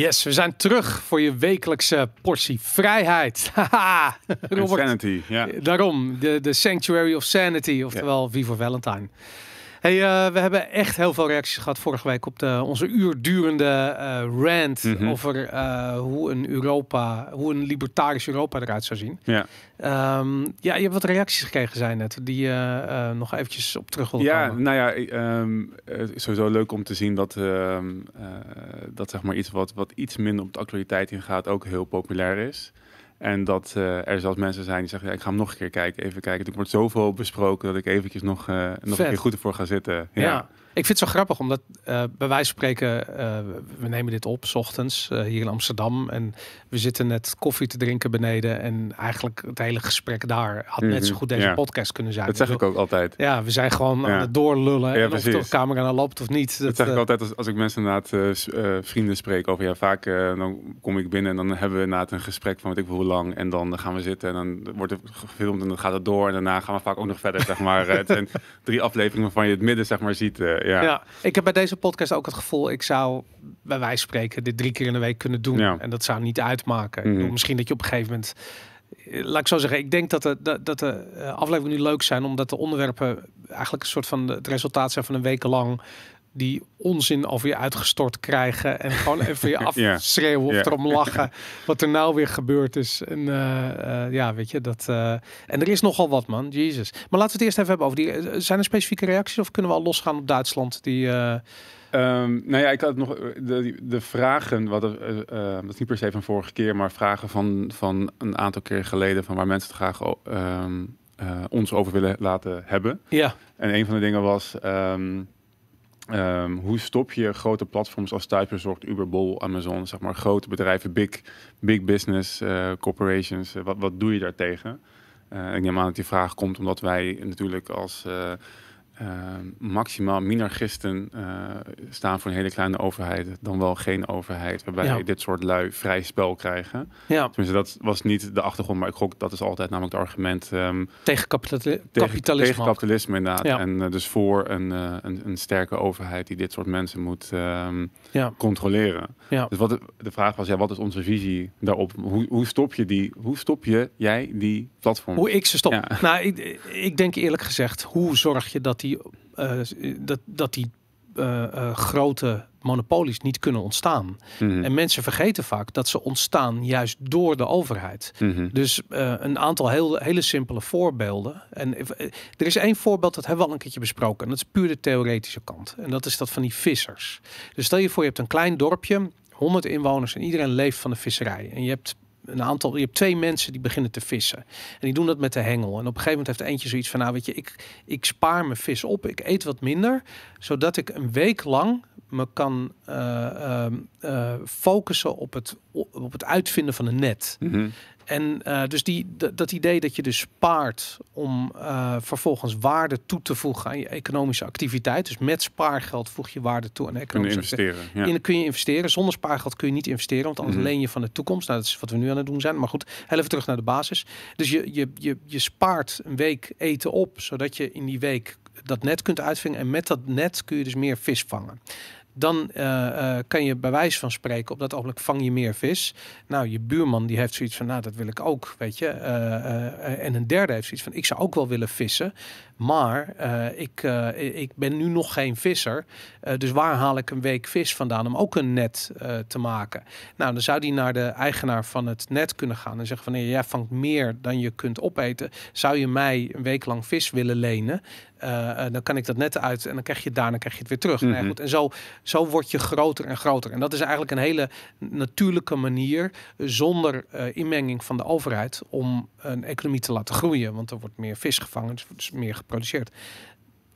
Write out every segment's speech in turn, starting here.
Yes, we zijn terug voor je wekelijkse portie vrijheid. Haha, Robert. Sanity, ja. Daarom, de, de Sanctuary of Sanity, oftewel V for Valentine. Hey, uh, we hebben echt heel veel reacties gehad vorige week op de, onze uurdurende uh, rant Mhm. over uh, hoe een Europa, hoe een libertarisch Europa eruit zou zien. Ja. Um, ja, je hebt wat reacties gekregen, zei net, die je nog eventjes op terug wil ja, komen. nou ja, um, het is sowieso leuk om te zien dat, um, dat zeg maar iets wat, wat iets minder op de actualiteit ingaat ook heel populair is. En dat uh, er zelfs mensen zijn die zeggen, ja, ik ga hem nog een keer kijken, even kijken. Er wordt zoveel besproken dat ik eventjes nog, uh, nog een keer goed ervoor ga zitten. Ja. ja. Ik vind het zo grappig, omdat uh, bij wijze van spreken, we nemen dit op, s ochtends, hier in Amsterdam. En we zitten net koffie te drinken beneden. En eigenlijk het hele gesprek daar had net zo goed deze ja. podcast kunnen zijn. Dat zeg ik ook altijd. Ja, we zijn gewoon aan het doorlullen. Ja, en of de camera nou loopt of niet. Dat, dat zeg ik altijd als, als ik mensen inderdaad vrienden spreek over. Ja, vaak dan kom ik binnen en dan hebben we inderdaad een gesprek van weet ik hoe lang. En dan gaan we zitten en dan wordt het gefilmd en dan gaat het door. En daarna gaan we vaak ook nog verder, zeg maar. het zijn drie afleveringen waarvan je het midden, zeg maar, ziet. Ja. ja, ik heb bij deze podcast ook het gevoel, ik zou bij wijze van spreken dit drie keer in de week kunnen doen. Ja. En dat zou niet uitmaken. Mhm. Mm -hmm. Misschien dat je op een gegeven moment laat ik zo zeggen, ik denk dat de, dat, dat de afleveringen nu leuk zijn, omdat de onderwerpen eigenlijk een soort van het resultaat zijn van een week lang die onzin over je uitgestort krijgen en gewoon even je afschreeuwen of erom lachen wat er nou weer gebeurd is. En uh, uh, ja, weet je, dat... Uh, en er is nogal wat, man. Jezus. Maar laten we het eerst even hebben over die... eh, Zijn er specifieke reacties of kunnen we al losgaan op Duitsland? Die... Um, nou ja, ik had nog de, de vragen, wat, dat is niet per se van vorige keer, maar vragen van, van een aantal keer geleden, van waar mensen het graag um, uh, ons over willen laten hebben. Ja. En een van de dingen was, um, um, hoe stop je grote platforms als thuisbezorgd, Uber, Bol, Amazon, zeg maar grote bedrijven, big, big business uh, corporations, wat, wat doe je daartegen? Uh, ik neem aan dat die vraag komt omdat wij natuurlijk als uh, uh, maximaal minarchisten uh, staan voor een hele kleine overheid, dan wel geen overheid, waarbij Ja. dit soort lui vrij spel krijgen. ja, Tenminste, dat was niet de achtergrond, maar ik gok dat is altijd namelijk het argument um, tegen kapitali tegen, kapitalisme. tegen ook. kapitalisme inderdaad. Ja. En uh, dus voor een, uh, een, een sterke overheid die dit soort mensen moet um, Ja. controleren. Ja. Dus wat de, de vraag was, ja, wat is onze visie daarop? Hoe, hoe stop je die? Hoe stop je jij die platform? Hoe ik ze stop. Ja. Nou, ik, ik denk eerlijk gezegd, hoe zorg je dat die, uh, dat, dat die uh, uh, grote monopolies niet kunnen ontstaan? Mhm. En mensen vergeten vaak dat ze ontstaan juist door de overheid. Mhm. Dus uh, een aantal heel, hele simpele voorbeelden. En er is één voorbeeld, dat hebben we al een keertje besproken. En dat is puur de theoretische kant. En dat is dat van die vissers. Dus stel je voor, je hebt een klein dorpje, 100 inwoners en iedereen leeft van de visserij. En je hebt een aantal, je hebt twee mensen die beginnen te vissen. En die doen dat met de hengel. En op een gegeven moment heeft eentje zoiets van, nou weet je, ik, ik spaar mijn vis op, ik eet wat minder, zodat ik een week lang me kan uh, uh, focussen op het, op het uitvinden van een net. Mhm. En uh, dus die, dat idee dat je dus spaart om uh, vervolgens waarde toe te voegen aan je economische activiteit. Dus met spaargeld voeg je waarde toe aan de economische investeren. Ja. in kun je investeren. Zonder spaargeld kun je niet investeren, want anders Mhm. leen je van de toekomst. Nou, dat is wat we nu aan het doen zijn. Maar goed, heel even terug naar de basis. Dus je, je, je, je spaart een week eten op, zodat je in die week dat net kunt uitvingen. En met dat net kun je dus meer vis vangen. Dan uh, uh, kan je bij wijze van spreken, op dat ogenblik vang je meer vis. Nou, je buurman die heeft zoiets van, nou, dat wil ik ook, weet je. Uh, en een derde heeft zoiets van, ik zou ook wel willen vissen. Maar ik, ik ben nu nog geen visser. dus waar haal ik een week vis vandaan om ook een net te maken? Nou, dan zou die naar de eigenaar van het net kunnen gaan en zeggen van, nee, jij vangt meer dan je kunt opeten. Zou je mij een week lang vis willen lenen? Uh, dan kan ik dat net uit en dan krijg je het daarna krijg je het weer terug. Mhm. Nou ja, goed. En zo, zo word je groter en groter. En dat is eigenlijk een hele natuurlijke manier, zonder uh, inmenging van de overheid, om een economie te laten groeien. Want er wordt meer vis gevangen, dus wordt dus meer geproduceerd.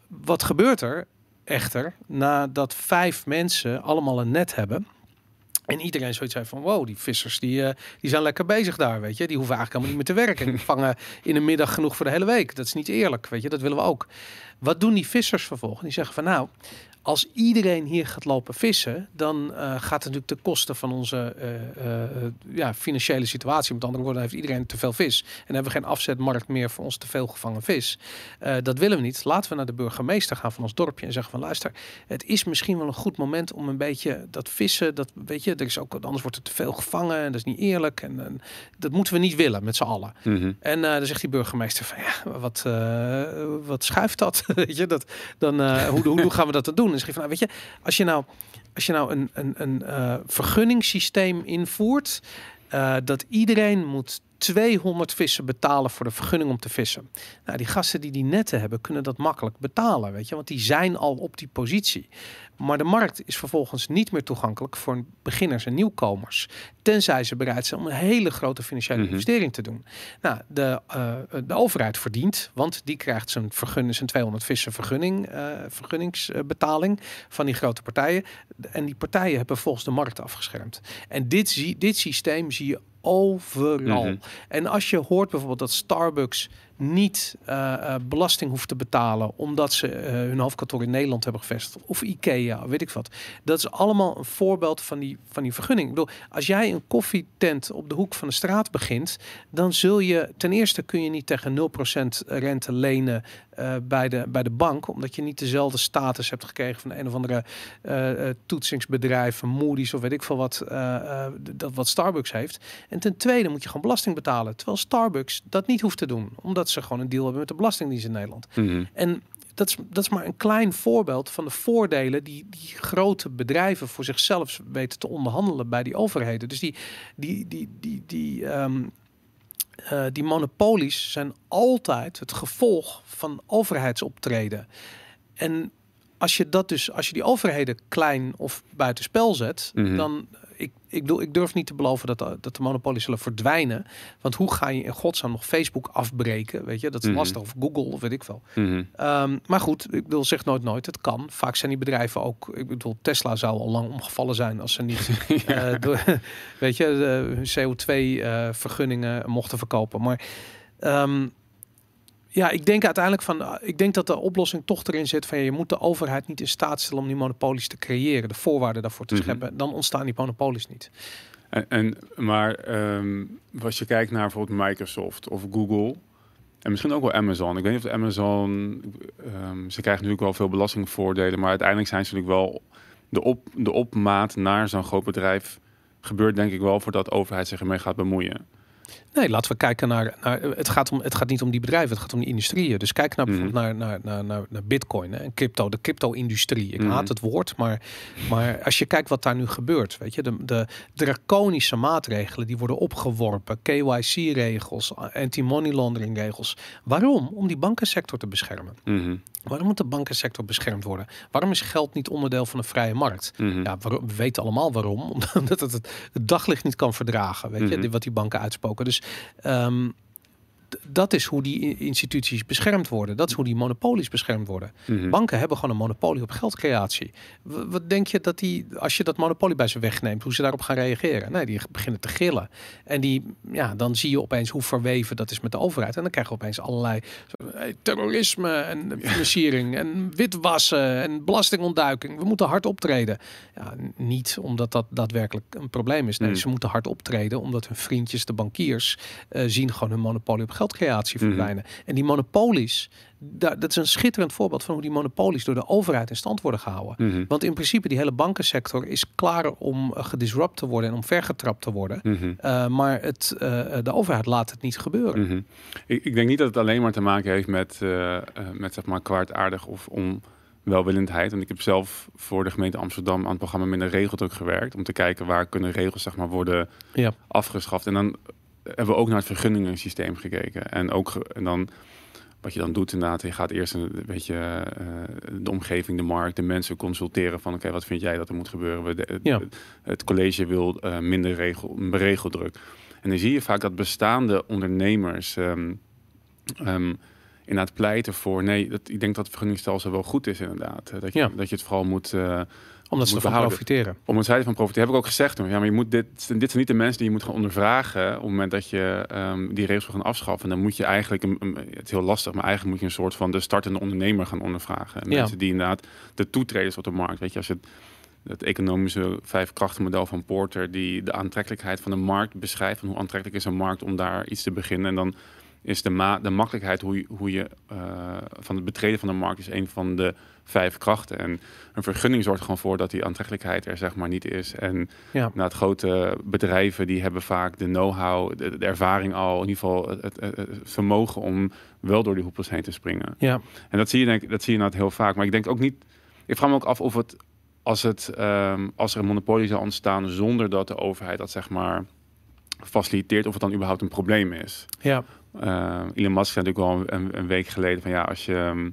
Wat gebeurt er echter nadat vijf mensen allemaal een net hebben? En iedereen zoiets zei van, wow, die vissers die, uh, die zijn lekker bezig daar, weet je. Die hoeven eigenlijk helemaal niet meer te werken. Die vangen in de middag genoeg voor de hele week. Dat is niet eerlijk, weet je. Dat willen we ook. Wat doen die vissers vervolgens? Die zeggen van, nou, als iedereen hier gaat lopen vissen, dan eh, gaat het natuurlijk de kosten van onze eh, eh, ja, financiële situatie. Met andere woorden, heeft iedereen te veel vis. En hebben we geen afzetmarkt meer voor ons te veel gevangen vis. dat willen we niet. Laten we naar de burgemeester gaan van ons dorpje en zeggen van luister, het is misschien wel een goed moment om een beetje dat vissen, dat weet je, er is ook anders wordt er te veel gevangen en dat is niet eerlijk. En, en dat moeten we niet willen met z'n allen. Mhm. En dan zegt die burgemeester van ja, wat, wat schuift dat? weet je, dat dan hoe, hoe, hoe gaan we dat dan doen? En van, nou, weet je, als je nou, als je nou een, een, een uh, vergunningssysteem invoert, uh, dat iedereen moet 200 vissen betalen voor de vergunning om te vissen. Nou, die gasten die die netten hebben, kunnen dat makkelijk betalen, weet je, want die zijn al op die positie. Maar de markt is vervolgens niet meer toegankelijk voor beginners en nieuwkomers. Tenzij ze bereid zijn om een hele grote financiële mhm. investering te doen. Nou, de, uh, de overheid verdient, want die krijgt zijn, vergunning, zijn 200 vissen vergunning, uh, vergunningsbetaling van die grote partijen. En die partijen hebben volgens de markt afgeschermd. En dit, dit systeem zie je overal. Mhm. En als je hoort bijvoorbeeld dat Starbucks niet uh, belasting hoeft te betalen omdat ze uh, hun hoofdkantoor in Nederland hebben gevestigd of IKEA, weet ik wat. Dat is allemaal een voorbeeld van die, van die vergunning. Ik bedoel, als jij een koffietent op de hoek van de straat begint, dan zul je ten eerste kun je niet tegen 0% rente lenen bij, de, bij de bank, omdat je niet dezelfde status hebt gekregen van een of andere toetsingsbedrijf, Moody's of weet ik veel wat, dat wat Starbucks heeft. En ten tweede moet je gewoon belasting betalen, terwijl Starbucks dat niet hoeft te doen, omdat ze gewoon een deal hebben met de Belastingdienst in Nederland. Mhm. En dat is, dat is maar een klein voorbeeld van de voordelen die, die grote bedrijven voor zichzelf weten te onderhandelen bij die overheden. Dus die, die, die, die, die, um, uh, die monopolies zijn altijd het gevolg van overheidsoptreden. En als je dat dus, als je die overheden klein of buitenspel zet, mm dan ik, ik, bedoel, ik durf niet te beloven dat, de, dat de monopolies zullen verdwijnen. Want hoe ga je in godsnaam nog Facebook afbreken? Weet je, dat is Mhm. lastig. Of Google, of weet ik veel. Mhm. Ehm, maar goed, ik bedoel, zeg nooit nooit. Het kan. Vaak zijn die bedrijven ook. Ik bedoel, Tesla zou al lang omgevallen zijn als ze niet, eh, door, weet je, de CO2-vergunningen mochten verkopen. Maar ehm, ja, ik denk uiteindelijk van, eh, ik denk dat de oplossing toch erin zit van je moet de overheid niet in staat stellen om die monopolies te creëren, de voorwaarden daarvoor te Mhm. scheppen. Dan ontstaan die monopolies niet. En, en, maar ehm, als je kijkt naar bijvoorbeeld Microsoft of Google en misschien ook wel Amazon. Ik weet niet of Amazon, ehm, ze krijgen natuurlijk wel veel belastingvoordelen, maar uiteindelijk zijn ze natuurlijk wel de, op, de opmaat naar zo'n groot bedrijf gebeurt denk ik wel voordat de overheid zich ermee gaat bemoeien. Nee, laten we kijken naar. naar het, gaat om, het gaat niet om die bedrijven, het gaat om die industrieën. Dus kijk naar bijvoorbeeld naar, naar, naar, naar, naar Bitcoin hè, en crypto, de crypto-industrie. Ik Mhm. haat het woord, maar, maar als je kijkt wat daar nu gebeurt, weet je, de, de draconische maatregelen die worden opgeworpen, KYC-regels, anti-money laundering-regels. Waarom? Om die bankensector te beschermen. Mhm, Waarom moet de bankensector beschermd worden? Waarom is geld niet onderdeel van de vrije markt? mhm. Ja, we weten allemaal waarom. Omdat het het daglicht niet kan verdragen. Weet je, Mhm. wat die banken uitspoken. Dus Ähm, dat is hoe die instituties beschermd worden. Dat is hoe die monopolies beschermd worden. Mhm. Banken hebben gewoon een monopolie op geldcreatie. W- wat denk je dat die, als je dat monopolie bij ze wegneemt, hoe ze daarop gaan reageren? Nee, die beginnen te gillen. En die, ja, dan zie je opeens hoe verweven dat is met de overheid. En dan krijg je opeens allerlei hey, terrorisme en financiering en witwassen en belastingontduiking. We moeten hard optreden. Ja, niet omdat dat daadwerkelijk een probleem is. Nee, Hmm. ze moeten hard optreden omdat hun vriendjes, de bankiers, eh, zien gewoon hun monopolie op geldcreatie Mhm. verdwijnen. En die monopolies, daar, dat is een schitterend voorbeeld van hoe die monopolies door de overheid in stand worden gehouden. Mhm. Want in principe die hele bankensector is klaar om uh, gedisrupt te worden en om vergetrapt te worden. Mhm. Uh, maar het, uh, de overheid laat het niet gebeuren. Ik, ik denk niet dat het alleen maar te maken heeft met, eh, eh, met zeg maar kwaadaardig of onwelwillendheid. En ik heb zelf voor de gemeente Amsterdam aan het programma Minder Regeldruk gewerkt. Om te kijken waar kunnen regels zeg maar, worden Ja. afgeschaft. En dan hebben we ook naar het vergunningensysteem gekeken. En ook en dan wat je dan doet inderdaad, je gaat eerst een beetje eh, de omgeving, de markt, de mensen consulteren van oké, wat vind jij dat er moet gebeuren? We de- Ja. Het college wil eh, minder regel, regeldruk. En dan zie je vaak dat bestaande ondernemers ehm ehm, inderdaad pleiten voor nee, dat, ik denk dat het vergunningsstelsel wel goed is inderdaad. Eh, Dat je, Ja. dat je het vooral moet, Omdat ze ervan behouden. profiteren. Om het zijde van profiteren heb ik ook gezegd toen. Ja, maar je moet dit, dit zijn niet de mensen die je moet gaan ondervragen op het moment dat je ehm, die regels wil gaan afschaffen. Dan moet je eigenlijk, een, een- het is heel lastig, maar eigenlijk moet je een soort van de startende ondernemer gaan ondervragen. En Ja. Mensen die inderdaad de toetreders op de markt. Weet je, als je het, het economische vijf krachtenmodel van Porter, die de aantrekkelijkheid van de markt beschrijft. Van hoe aantrekkelijk is een markt om daar iets te beginnen. En dan is de, ma de makkelijkheid hoe je, hoe je eh, van het betreden van de markt is een van de vijf krachten. En een vergunning zorgt gewoon voor dat die aantrekkelijkheid er zeg maar niet is. En Ja. nou, het grote bedrijven die hebben vaak de know-how, de, de ervaring al, in ieder geval het, het, het- het vermogen om wel door die hoepels heen te springen. Ja, En dat zie je denk ik, dat zie je inderdaad heel vaak. Maar ik denk ook niet. Ik vraag me ook af of het als het ehm, als er een monopolie zou ontstaan zonder dat de overheid dat zeg maar faciliteert, of het dan überhaupt een probleem is. ja, Eh, Elon Musk zei natuurlijk al een, een week geleden van ja, als je ehm,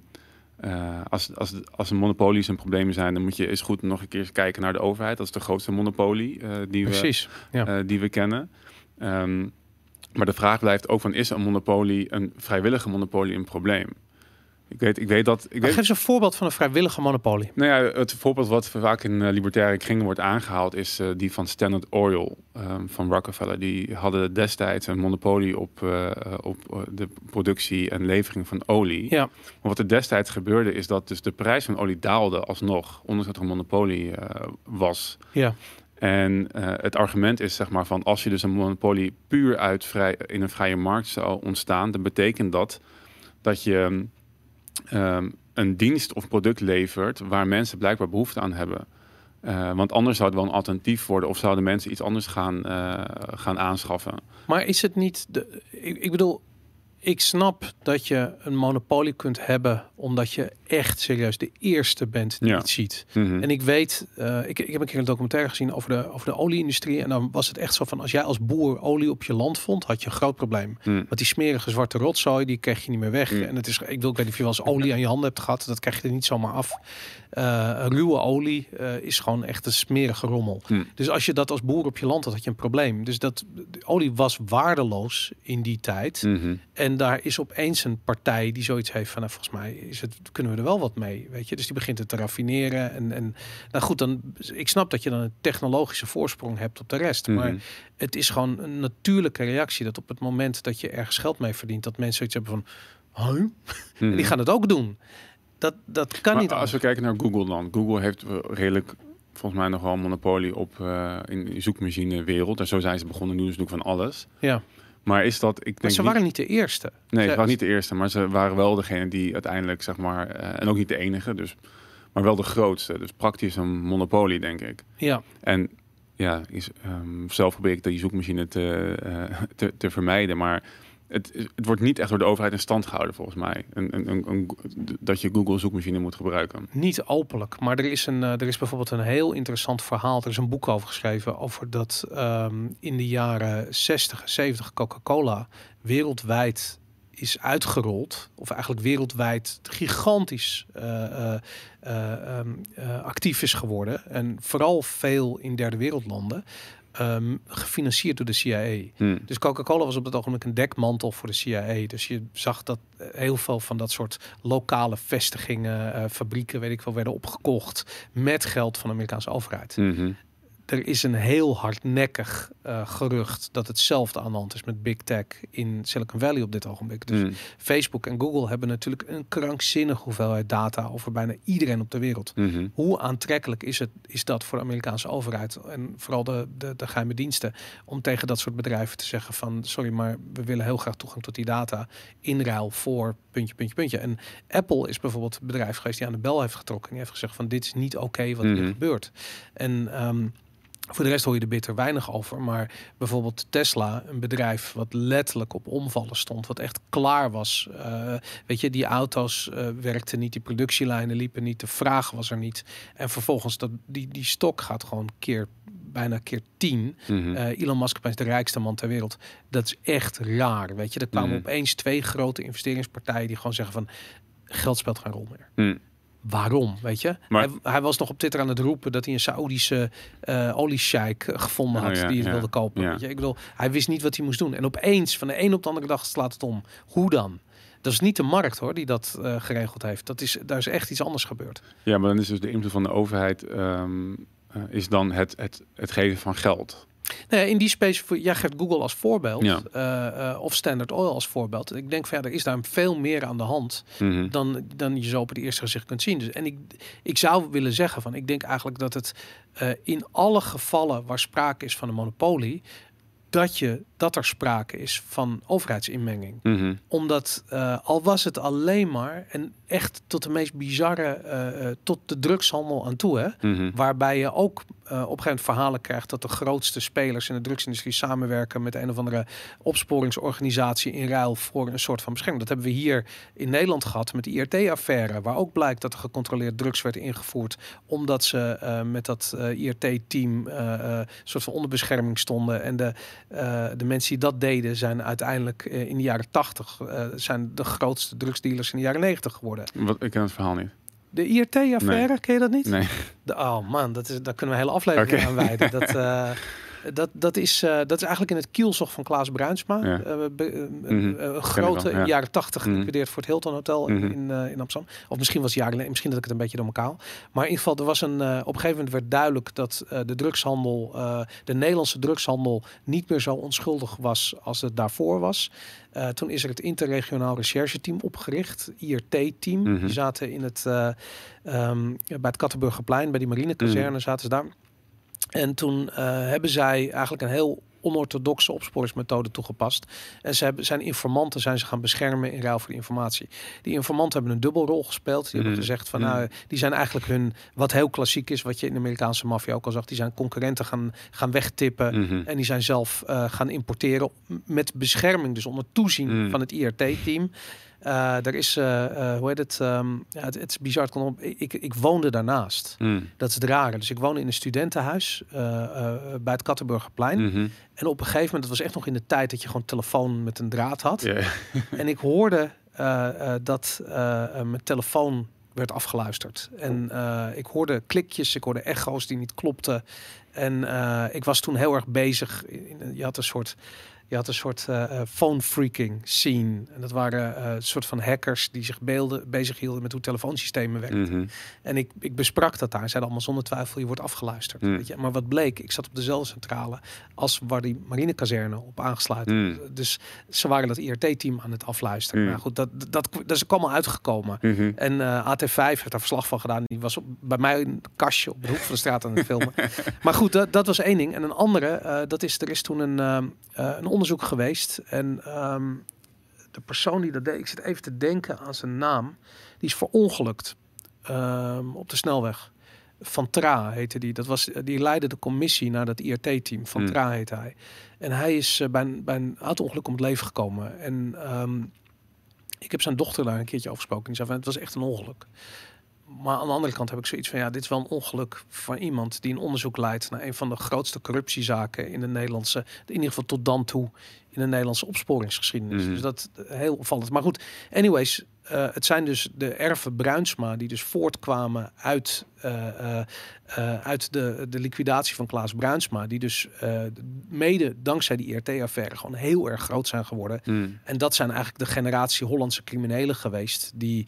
eh, als, als, als een monopolies een probleem zijn, dan moet je eens goed nog een keer kijken naar de overheid. Dat is de grootste monopolie eh, die, we. Ja. eh, die we kennen. Ehm, maar de vraag blijft ook van is een monopolie, een vrijwillige monopolie, een probleem? Ik weet, ik weet dat. Ik weet, geef eens een voorbeeld van een vrijwillige monopolie. nou ja, het voorbeeld wat vaak in eh, libertaire kringen wordt aangehaald is eh, die van Standard Oil ehm, van Rockefeller. Die hadden destijds een monopolie op, eh, op de productie en levering van olie. Ja, Maar wat er destijds gebeurde is dat dus de prijs van olie daalde alsnog, ondanks dat er een monopolie was. ja, En het argument is zeg maar van als je dus een monopolie puur uit vrij, in een vrije markt zou ontstaan, dan betekent dat dat je ehm, een dienst of product levert waar mensen blijkbaar behoefte aan hebben. Eh, want anders zou het wel een alternatief worden of zouden mensen iets anders gaan, eh, gaan aanschaffen. maar is het niet... De, ik, ik bedoel, ik snap dat je een monopolie kunt hebben... omdat je echt serieus de eerste bent die Ja. het ziet. Mhm. En ik weet, eh, ik, ik heb een keer een documentaire gezien over de, over de olieindustrie. En dan was het echt zo van, als jij als boer olie op je land vond, had je een groot probleem. Mm. Want die smerige zwarte rotzooi, die kreeg je niet meer weg. Mm. En het is, ik, wil, ik weet niet of je wel eens olie aan je handen hebt gehad. Dat krijg je er niet zomaar af. Eh, ruwe olie eh, is gewoon echt een smerige rommel. Mm. Dus als je dat als boer op je land had, had je een probleem. Dus dat olie was waardeloos in die tijd. Mhm. En daar is opeens een partij die zoiets heeft van, nou, volgens mij is het, kunnen we er wel wat mee, weet je. Dus die begint het te raffineren. En, en nou goed, dan, ik snap dat je dan een technologische voorsprong hebt op de rest. Maar Mhm. het is gewoon een natuurlijke reactie dat op het moment dat je ergens geld mee verdient, dat mensen zoiets hebben van, huh? Mhm. die gaan het ook doen. Dat, dat kan Maar niet als anders. we kijken naar Google dan. Google heeft eh, redelijk, volgens mij nog wel een monopolie op eh in de zoekmachine-wereld. En zo zijn ze begonnen, nu dus doen van alles. Ja, Maar is dat, ik denk maar ze waren niet de eerste. Nee, Ze- ze waren niet de eerste, maar ze waren wel degene die uiteindelijk, zeg maar, eh, en ook niet de enige, dus, maar wel de grootste. Dus praktisch een monopolie, denk ik. Ja, En ja, is, ehm, zelf probeer ik die zoekmachine te, eh, te, te vermijden, maar het, het wordt niet echt door de overheid in stand gehouden, volgens mij. Een, een, een, dat je Google zoekmachine moet gebruiken. niet openlijk. Maar er is, een, eh, er is bijvoorbeeld een heel interessant verhaal. Er is een boek over geschreven over dat ehm, in de jaren 60 en 70 Coca-Cola wereldwijd is uitgerold. Of eigenlijk wereldwijd gigantisch eh, eh, eh, ehm, eh, actief is geworden. En vooral veel in derde wereldlanden. Ehm, gefinancierd door de CIA. Hm. Dus Coca-Cola was op dat ogenblik een dekmantel voor de CIA. Dus je zag dat heel veel van dat soort lokale vestigingen, eh, fabrieken, weet ik wel, werden opgekocht met geld van de Amerikaanse overheid. Mhm. Er is een heel hardnekkig eh, gerucht dat hetzelfde aan de hand is met Big Tech in Silicon Valley op dit ogenblik. Dus Hm. Facebook en Google hebben natuurlijk een krankzinnige hoeveelheid data over bijna iedereen op de wereld. Mhm. Hoe aantrekkelijk is, het, is dat voor de Amerikaanse overheid en vooral de, de, de geheime diensten om tegen dat soort bedrijven te zeggen van sorry, maar we willen heel graag toegang tot die data in ruil voor puntje, puntje, puntje. En Apple is bijvoorbeeld het bedrijf geweest die aan de bel heeft getrokken en die heeft gezegd van dit is niet oké wat hier Mhm. gebeurt. En ehm, voor de rest hoor je er bitter weinig over. Maar bijvoorbeeld Tesla, een bedrijf wat letterlijk op omvallen stond, wat echt klaar was. Eh, weet je, die auto's eh, werkten niet, die productielijnen liepen niet, de vraag was er niet. En vervolgens dat die, die stok gaat gewoon keer bijna keer tien. Mhm. Eh, Elon Musk is de rijkste man ter wereld. Dat is echt raar, weet je. Er kwamen Mhm. opeens twee grote investeringspartijen die gewoon zeggen van geld speelt geen rol meer. Hm. Waarom, weet je? Maar- hij, hij was nog op Twitter aan het roepen dat hij een Saoedische oliesheik eh, gevonden Oh, had ja, die het ja, wilde kopen. ja. Weet je? Ik bedoel, hij wist niet wat hij moest doen. En opeens, van de een op de andere dag slaat het om. Hoe dan? Dat is niet de markt hoor die dat eh, geregeld heeft. Dat is, daar is echt iets anders gebeurd. Ja, maar dan is dus de invloed van de overheid ehm, eh, is dan het, het, het geven van geld. Nee, in die space, jij geeft Google als voorbeeld Ja. eh, eh, of Standard Oil als voorbeeld. Ik denk verder is daar veel meer aan de hand Mhm. dan, dan je zo op het eerste gezicht kunt zien. Dus, en ik, ik zou willen zeggen van, ik denk eigenlijk dat het in alle gevallen waar sprake is van een monopolie, dat, je, dat er sprake is van overheidsinmenging. Mhm. Omdat eh, al was het alleen maar en echt tot de meest bizarre, eh, tot de drugshandel aan toe, hè, Mhm. waarbij je ook eh, op een gegeven moment verhalen krijgt dat de grootste spelers in de drugsindustrie samenwerken met een of andere opsporingsorganisatie in ruil voor een soort van bescherming. Dat hebben we hier in Nederland gehad met de IRT-affaire, waar ook blijkt dat er gecontroleerd drugs werd ingevoerd, omdat ze met dat IRT-team eh, soort van onderbescherming stonden. En de, de mensen die dat deden zijn uiteindelijk eh, in de jaren 80 eh, zijn de grootste drugsdealers in de jaren 90 geworden. Wat, ik ken het verhaal niet. De IRT-affaire, ken je dat niet? Nee. De, oh man, dat is, daar kunnen we een hele aflevering Oké. aan wijden. Dat, eh, dat, dat, is, eh, dat is eigenlijk in het kielzog van Klaas Bruinsma. Ja. Eh, be- Mhm. een wel, grote, in ja. de jaren tachtig Mhm. geliquideerd voor het Hilton Hotel in, Mhm. in, eh, in Amsterdam. Of misschien was het jaren, misschien dat ik het een beetje door elkaar. Maar in ieder geval, er was een, op een gegeven moment werd duidelijk dat de drugshandel, de Nederlandse drugshandel, niet meer zo onschuldig was als het daarvoor was. Toen is er het interregionaal rechercheteam opgericht, IRT-team. Mhm. Die zaten in het, eh, ehm, bij het Kattenburgerplein, bij die marinekazerne Mhm. zaten ze daar. En toen eh, hebben zij eigenlijk een heel onorthodoxe opsporingsmethode toegepast. En ze hebben, zijn informanten zijn ze gaan beschermen in ruil voor informatie. Die informanten hebben een dubbelrol gespeeld. Die hebben Mhm. gezegd van, Mhm. nou, die zijn eigenlijk hun, wat heel klassiek is, wat je in de Amerikaanse maffia ook al zag, die zijn concurrenten gaan, gaan wegtippen. Mhm. En die zijn zelf eh, gaan importeren met bescherming, dus onder toezien van het IRT-team. Eh er is, eh, eh, hoe heet het? ehm, ja, het, het is bizar. Het kon op, ik, ik woonde daarnaast. Mhm. Dat is het rare. Dus ik woonde in een studentenhuis eh, eh, bij het Kattenburgerplein. Mhm. En op een gegeven moment, dat was echt nog in de tijd dat je gewoon telefoon met een draad had. Ja. En ik hoorde eh, eh, dat mijn telefoon werd afgeluisterd. En eh, ik hoorde klikjes, ik hoorde echo's die niet klopten. En eh, ik was toen heel erg bezig. In, in- je had een soort, je had een soort eh, phone freaking scene. En dat waren eh, een soort van hackers die zich beelden, bezig hielden met hoe telefoonsystemen werken. Mhm. En ik, ik besprak dat daar. Zeiden allemaal zonder twijfel, je wordt afgeluisterd. Hmm. Weet je? Maar wat bleek, ik zat op dezelfde centrale als waar die marinekazerne op aangesluiten. Hmm. Dus ze waren dat IRT-team aan het afluisteren. Hmm. Maar goed, dat, dat, dat is allemaal uitgekomen. Mhm. En eh, AT5 heeft daar verslag van gedaan. Die was op, bij mij een kastje op de hoek van de straat aan het filmen. maar goed, dat, dat was één ding. En een andere, dat is, er is toen een, een onderzoek geweest. En ehm, de persoon die dat deed, ik zit even te denken aan zijn naam. Die is verongelukt ehm, op de snelweg. Van Tra heette die. Dat was, die leidde de commissie naar dat IRT-team. Van Hmm. Tra heette hij. En hij is eh, bij, een, bij een auto-ongeluk om het leven gekomen. En ehm, ik heb zijn dochter daar een keertje over gesproken. Die zei van, het was echt een ongeluk. Maar aan de andere kant heb ik zoiets van, ja, dit is wel een ongeluk van iemand die een onderzoek leidt naar een van de grootste corruptiezaken in de Nederlandse, in ieder geval tot dan toe, in de Nederlandse opsporingsgeschiedenis. Mhm. Dus dat eh, heel opvallend. Maar goed, anyways, eh, het zijn dus de erven Bruinsma die dus voortkwamen uit, eh, eh, uit de, de liquidatie van Klaas Bruinsma, die dus mede dankzij die IRT-affaire gewoon heel erg groot zijn geworden. Mhm. En dat zijn eigenlijk de generatie Hollandse criminelen geweest die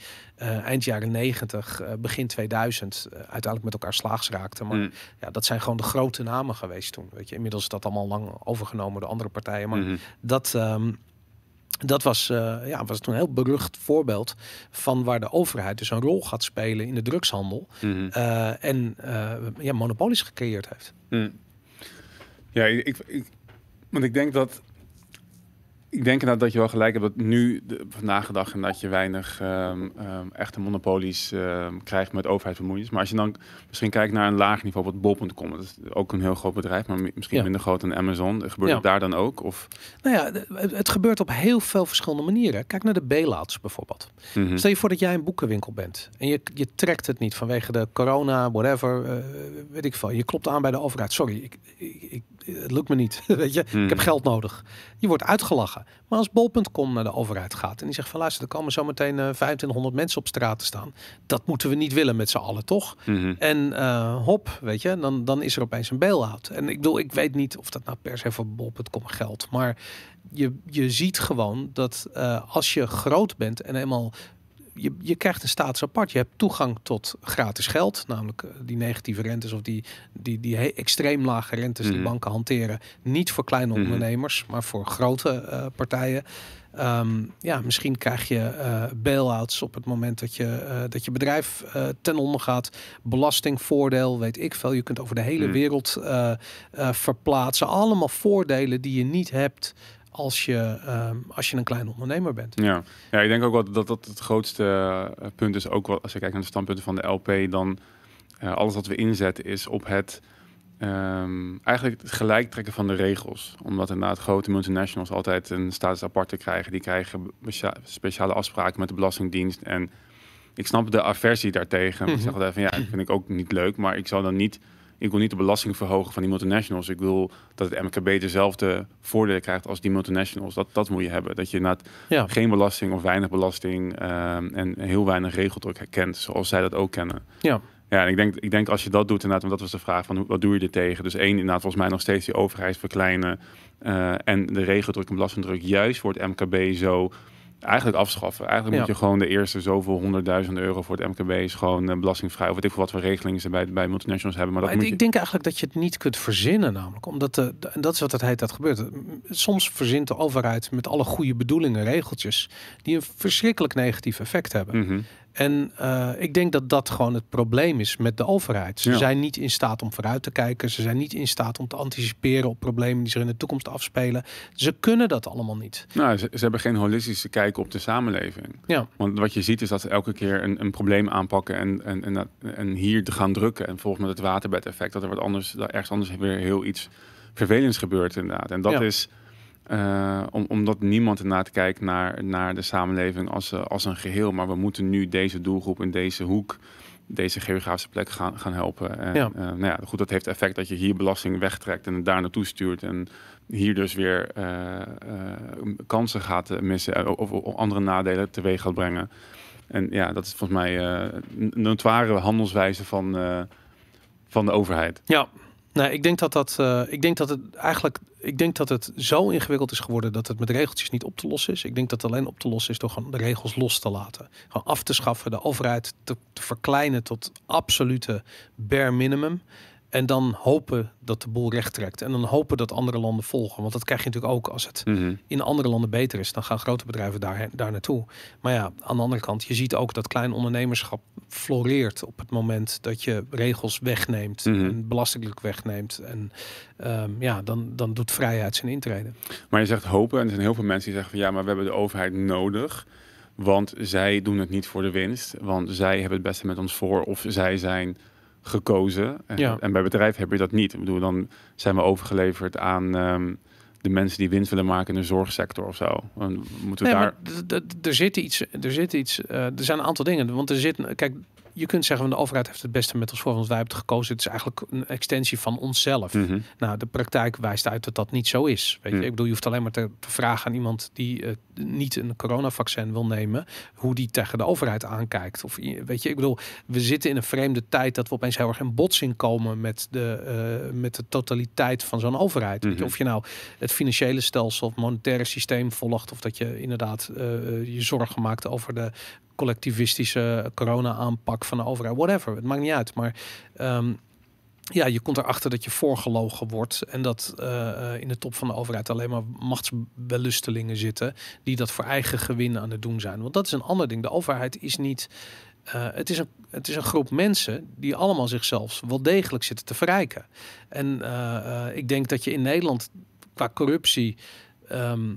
eind jaren 90, eh, begin 2000 eh, uiteindelijk met elkaar slaags raakten. Maar Mhm. ja, dat zijn gewoon de grote namen geweest toen. Weet je, inmiddels is dat allemaal lang overgenomen door andere partijen. Maar Mhm. dat, ehm, dat was, eh, ja, was toen een heel berucht voorbeeld van waar de overheid dus een rol gaat spelen in de drugshandel. Mhm. eh, en eh, ja, monopolies gecreëerd heeft. Mm. Ja, ik, ik- want ik denk dat. Ik denk inderdaad dat je wel gelijk hebt dat nu de, vandaag de dag en dat je weinig ehm, ehm, echte monopolies ehm, krijgt met overheidsbemoeienis. Maar als je dan misschien kijkt naar een laag niveau, wat bol.com, dat is ook een heel groot bedrijf, maar mi- misschien Ja. minder groot dan Amazon. Gebeurt Ja. het daar dan ook? Of, Nou ja, het, het gebeurt op heel veel verschillende manieren. Kijk naar de bailouts bijvoorbeeld. Mhm. Stel je voor dat jij een boekenwinkel bent en je, je trekt het niet vanwege de corona, whatever, eh, weet ik veel. Je klopt aan bij de overheid. Sorry, ik, ik, ik, het lukt me niet. Weet je, ik heb Mhm. geld nodig. Je wordt uitgelachen. Maar als bol.com naar de overheid gaat en die zegt van luister, er komen zometeen eh 2500 mensen op straat te staan. Dat moeten we niet willen met z'n allen, toch? Mhm. En eh, hop, weet je, dan, dan is er opeens een bail-out. En ik bedoel, ik weet niet of dat nou per se voor bol.com geldt. Maar je, je ziet gewoon dat eh, als je groot bent en eenmaal... Je, je krijgt een status apart. Je hebt toegang tot gratis geld. Namelijk eh, die negatieve rentes of die, die, die extreem lage rentes die Mhm. banken hanteren. Niet voor kleine Mhm. ondernemers, maar voor grote eh, partijen. Ehm, ja, misschien krijg je eh bail-outs op het moment dat je, dat je bedrijf ten onder gaat. Belastingvoordeel, weet ik veel. Je kunt over de hele Hmm. wereld verplaatsen. Allemaal voordelen die je niet hebt als je, ehm, als je een klein ondernemer bent. Ja. ja, ik denk ook wel dat dat het grootste eh, punt is. Ook wel, als je kijkt naar de standpunten van de LP, dan eh, alles wat we inzetten is op het ehm, eigenlijk het gelijk trekken van de regels. Omdat inderdaad grote multinationals altijd een status aparte krijgen. Die krijgen speciale afspraken met de Belastingdienst. En ik snap de aversie daartegen. Ik Mhm. zeg altijd van ja, dat vind ik ook niet leuk. Maar ik zou dan niet. Ik wil niet de belasting verhogen van die multinationals. Ik wil dat het MKB dezelfde voordelen krijgt als die multinationals. Dat, dat moet je hebben. Dat je inderdaad Ja, geen belasting of weinig belasting ehm, en heel weinig regeldruk herkent, zoals zij dat ook kennen. ja. Ja, en ik denk, ik denk als je dat doet, inderdaad, want dat was de vraag van wat doe je er tegen? Dus één, inderdaad, volgens mij nog steeds die overheid verkleinen eh, en de regeldruk en belastingdruk juist voor het MKB zo eigenlijk afschaffen. Eigenlijk Ja. moet je gewoon de eerste zoveel honderdduizend euro voor het MKB is gewoon eh, belastingvrij. Of weet ik veel wat voor regelingen ze bij, bij multinationals hebben. Maar dat Maar moet ik je... denk eigenlijk dat je het niet kunt verzinnen, namelijk. Omdat de, de- en dat is wat het heet dat gebeurt. Soms verzint de overheid met alle goede bedoelingen regeltjes die een verschrikkelijk negatief effect hebben. Mhm. En eh, ik denk dat dat gewoon het probleem is met de overheid. Ze Ja. zijn niet in staat om vooruit te kijken. Ze zijn niet in staat om te anticiperen op problemen die zich in de toekomst afspelen. Ze kunnen dat allemaal niet. Nou, ze, ze hebben geen holistische kijk op de samenleving. Ja. Want wat je ziet is dat ze elke keer een, een probleem aanpakken en, en, en, hier te gaan drukken. En volgens met het waterbedeffect, dat er wat anders, dat ergens anders weer heel iets vervelends gebeurt inderdaad. En dat Ja. is eh, om, omdat niemand inderdaad kijkt naar, naar de samenleving als, eh, als een geheel. Maar we moeten nu deze doelgroep in deze hoek, deze geografische plek gaan, gaan helpen. En, Ja. eh, nou ja, goed, dat heeft effect dat je hier belasting wegtrekt en het daar naartoe stuurt. En hier dus weer kansen gaat missen of, of andere nadelen teweeg gaat brengen. En ja, dat is volgens mij een notoire handelswijze van, van de overheid. Ja. Nee, ik denk dat dat. eh, ik denk dat het eigenlijk. Ik denk dat het zo ingewikkeld is geworden dat het met regeltjes niet op te lossen is. Ik denk dat het alleen op te lossen is door gewoon de regels los te laten. Gewoon af te schaffen, de overheid te verkleinen tot absolute bare minimum. En dan hopen dat de boel recht trekt. En dan hopen dat andere landen volgen. Want dat krijg je natuurlijk ook als het Mhm. in andere landen beter is, dan gaan grote bedrijven daar, daar naartoe. Maar ja, aan de andere kant, je ziet ook dat klein ondernemerschap floreert op het moment dat je regels wegneemt Mhm. en belastingdruk wegneemt. En ehm, ja, dan, dan doet vrijheid zijn intrede. Maar je zegt hopen en er zijn heel veel mensen die zeggen van ja, maar we hebben de overheid nodig. Want zij doen het niet voor de winst. Want zij hebben het beste met ons voor. Of zij zijn gekozen. En, Ja. en bij bedrijven heb je dat niet. Ik bedoel, dan zijn we overgeleverd aan ehm, de mensen die winst willen maken in de zorgsector of zo. Dan moeten we Nee, daar... maar er zit iets, er zit iets, eh, er zijn een aantal dingen. Want er zit, kijk, je kunt zeggen van de overheid heeft het beste met ons voor, want wij hebben het gekozen. Het is eigenlijk een extensie van onszelf. Mhm. Nou, de praktijk wijst uit dat dat niet zo is. Weet je, Hmm. ik bedoel, je hoeft alleen maar te, te vragen aan iemand die eh, niet een coronavaccin wil nemen, hoe die tegen de overheid aankijkt. Of weet je, ik bedoel, we zitten in een vreemde tijd dat we opeens heel erg in botsing komen met de, eh, met de totaliteit van zo'n overheid. Mhm. of je nou het financiële stelsel, het monetaire systeem volgt, of dat je inderdaad eh, je zorgen maakt over de collectivistische corona-aanpak van de overheid, whatever. Het maakt niet uit. Maar ehm, ja, je komt erachter dat je voorgelogen wordt en dat eh, eh, in de top van de overheid alleen maar machtsbelustelingen zitten die dat voor eigen gewin aan het doen zijn. Want dat is een ander ding. De overheid is niet. eh, het, is een, het is een groep mensen die allemaal zichzelf wel degelijk zitten te verrijken. En ik denk dat je in Nederland qua corruptie. ehm,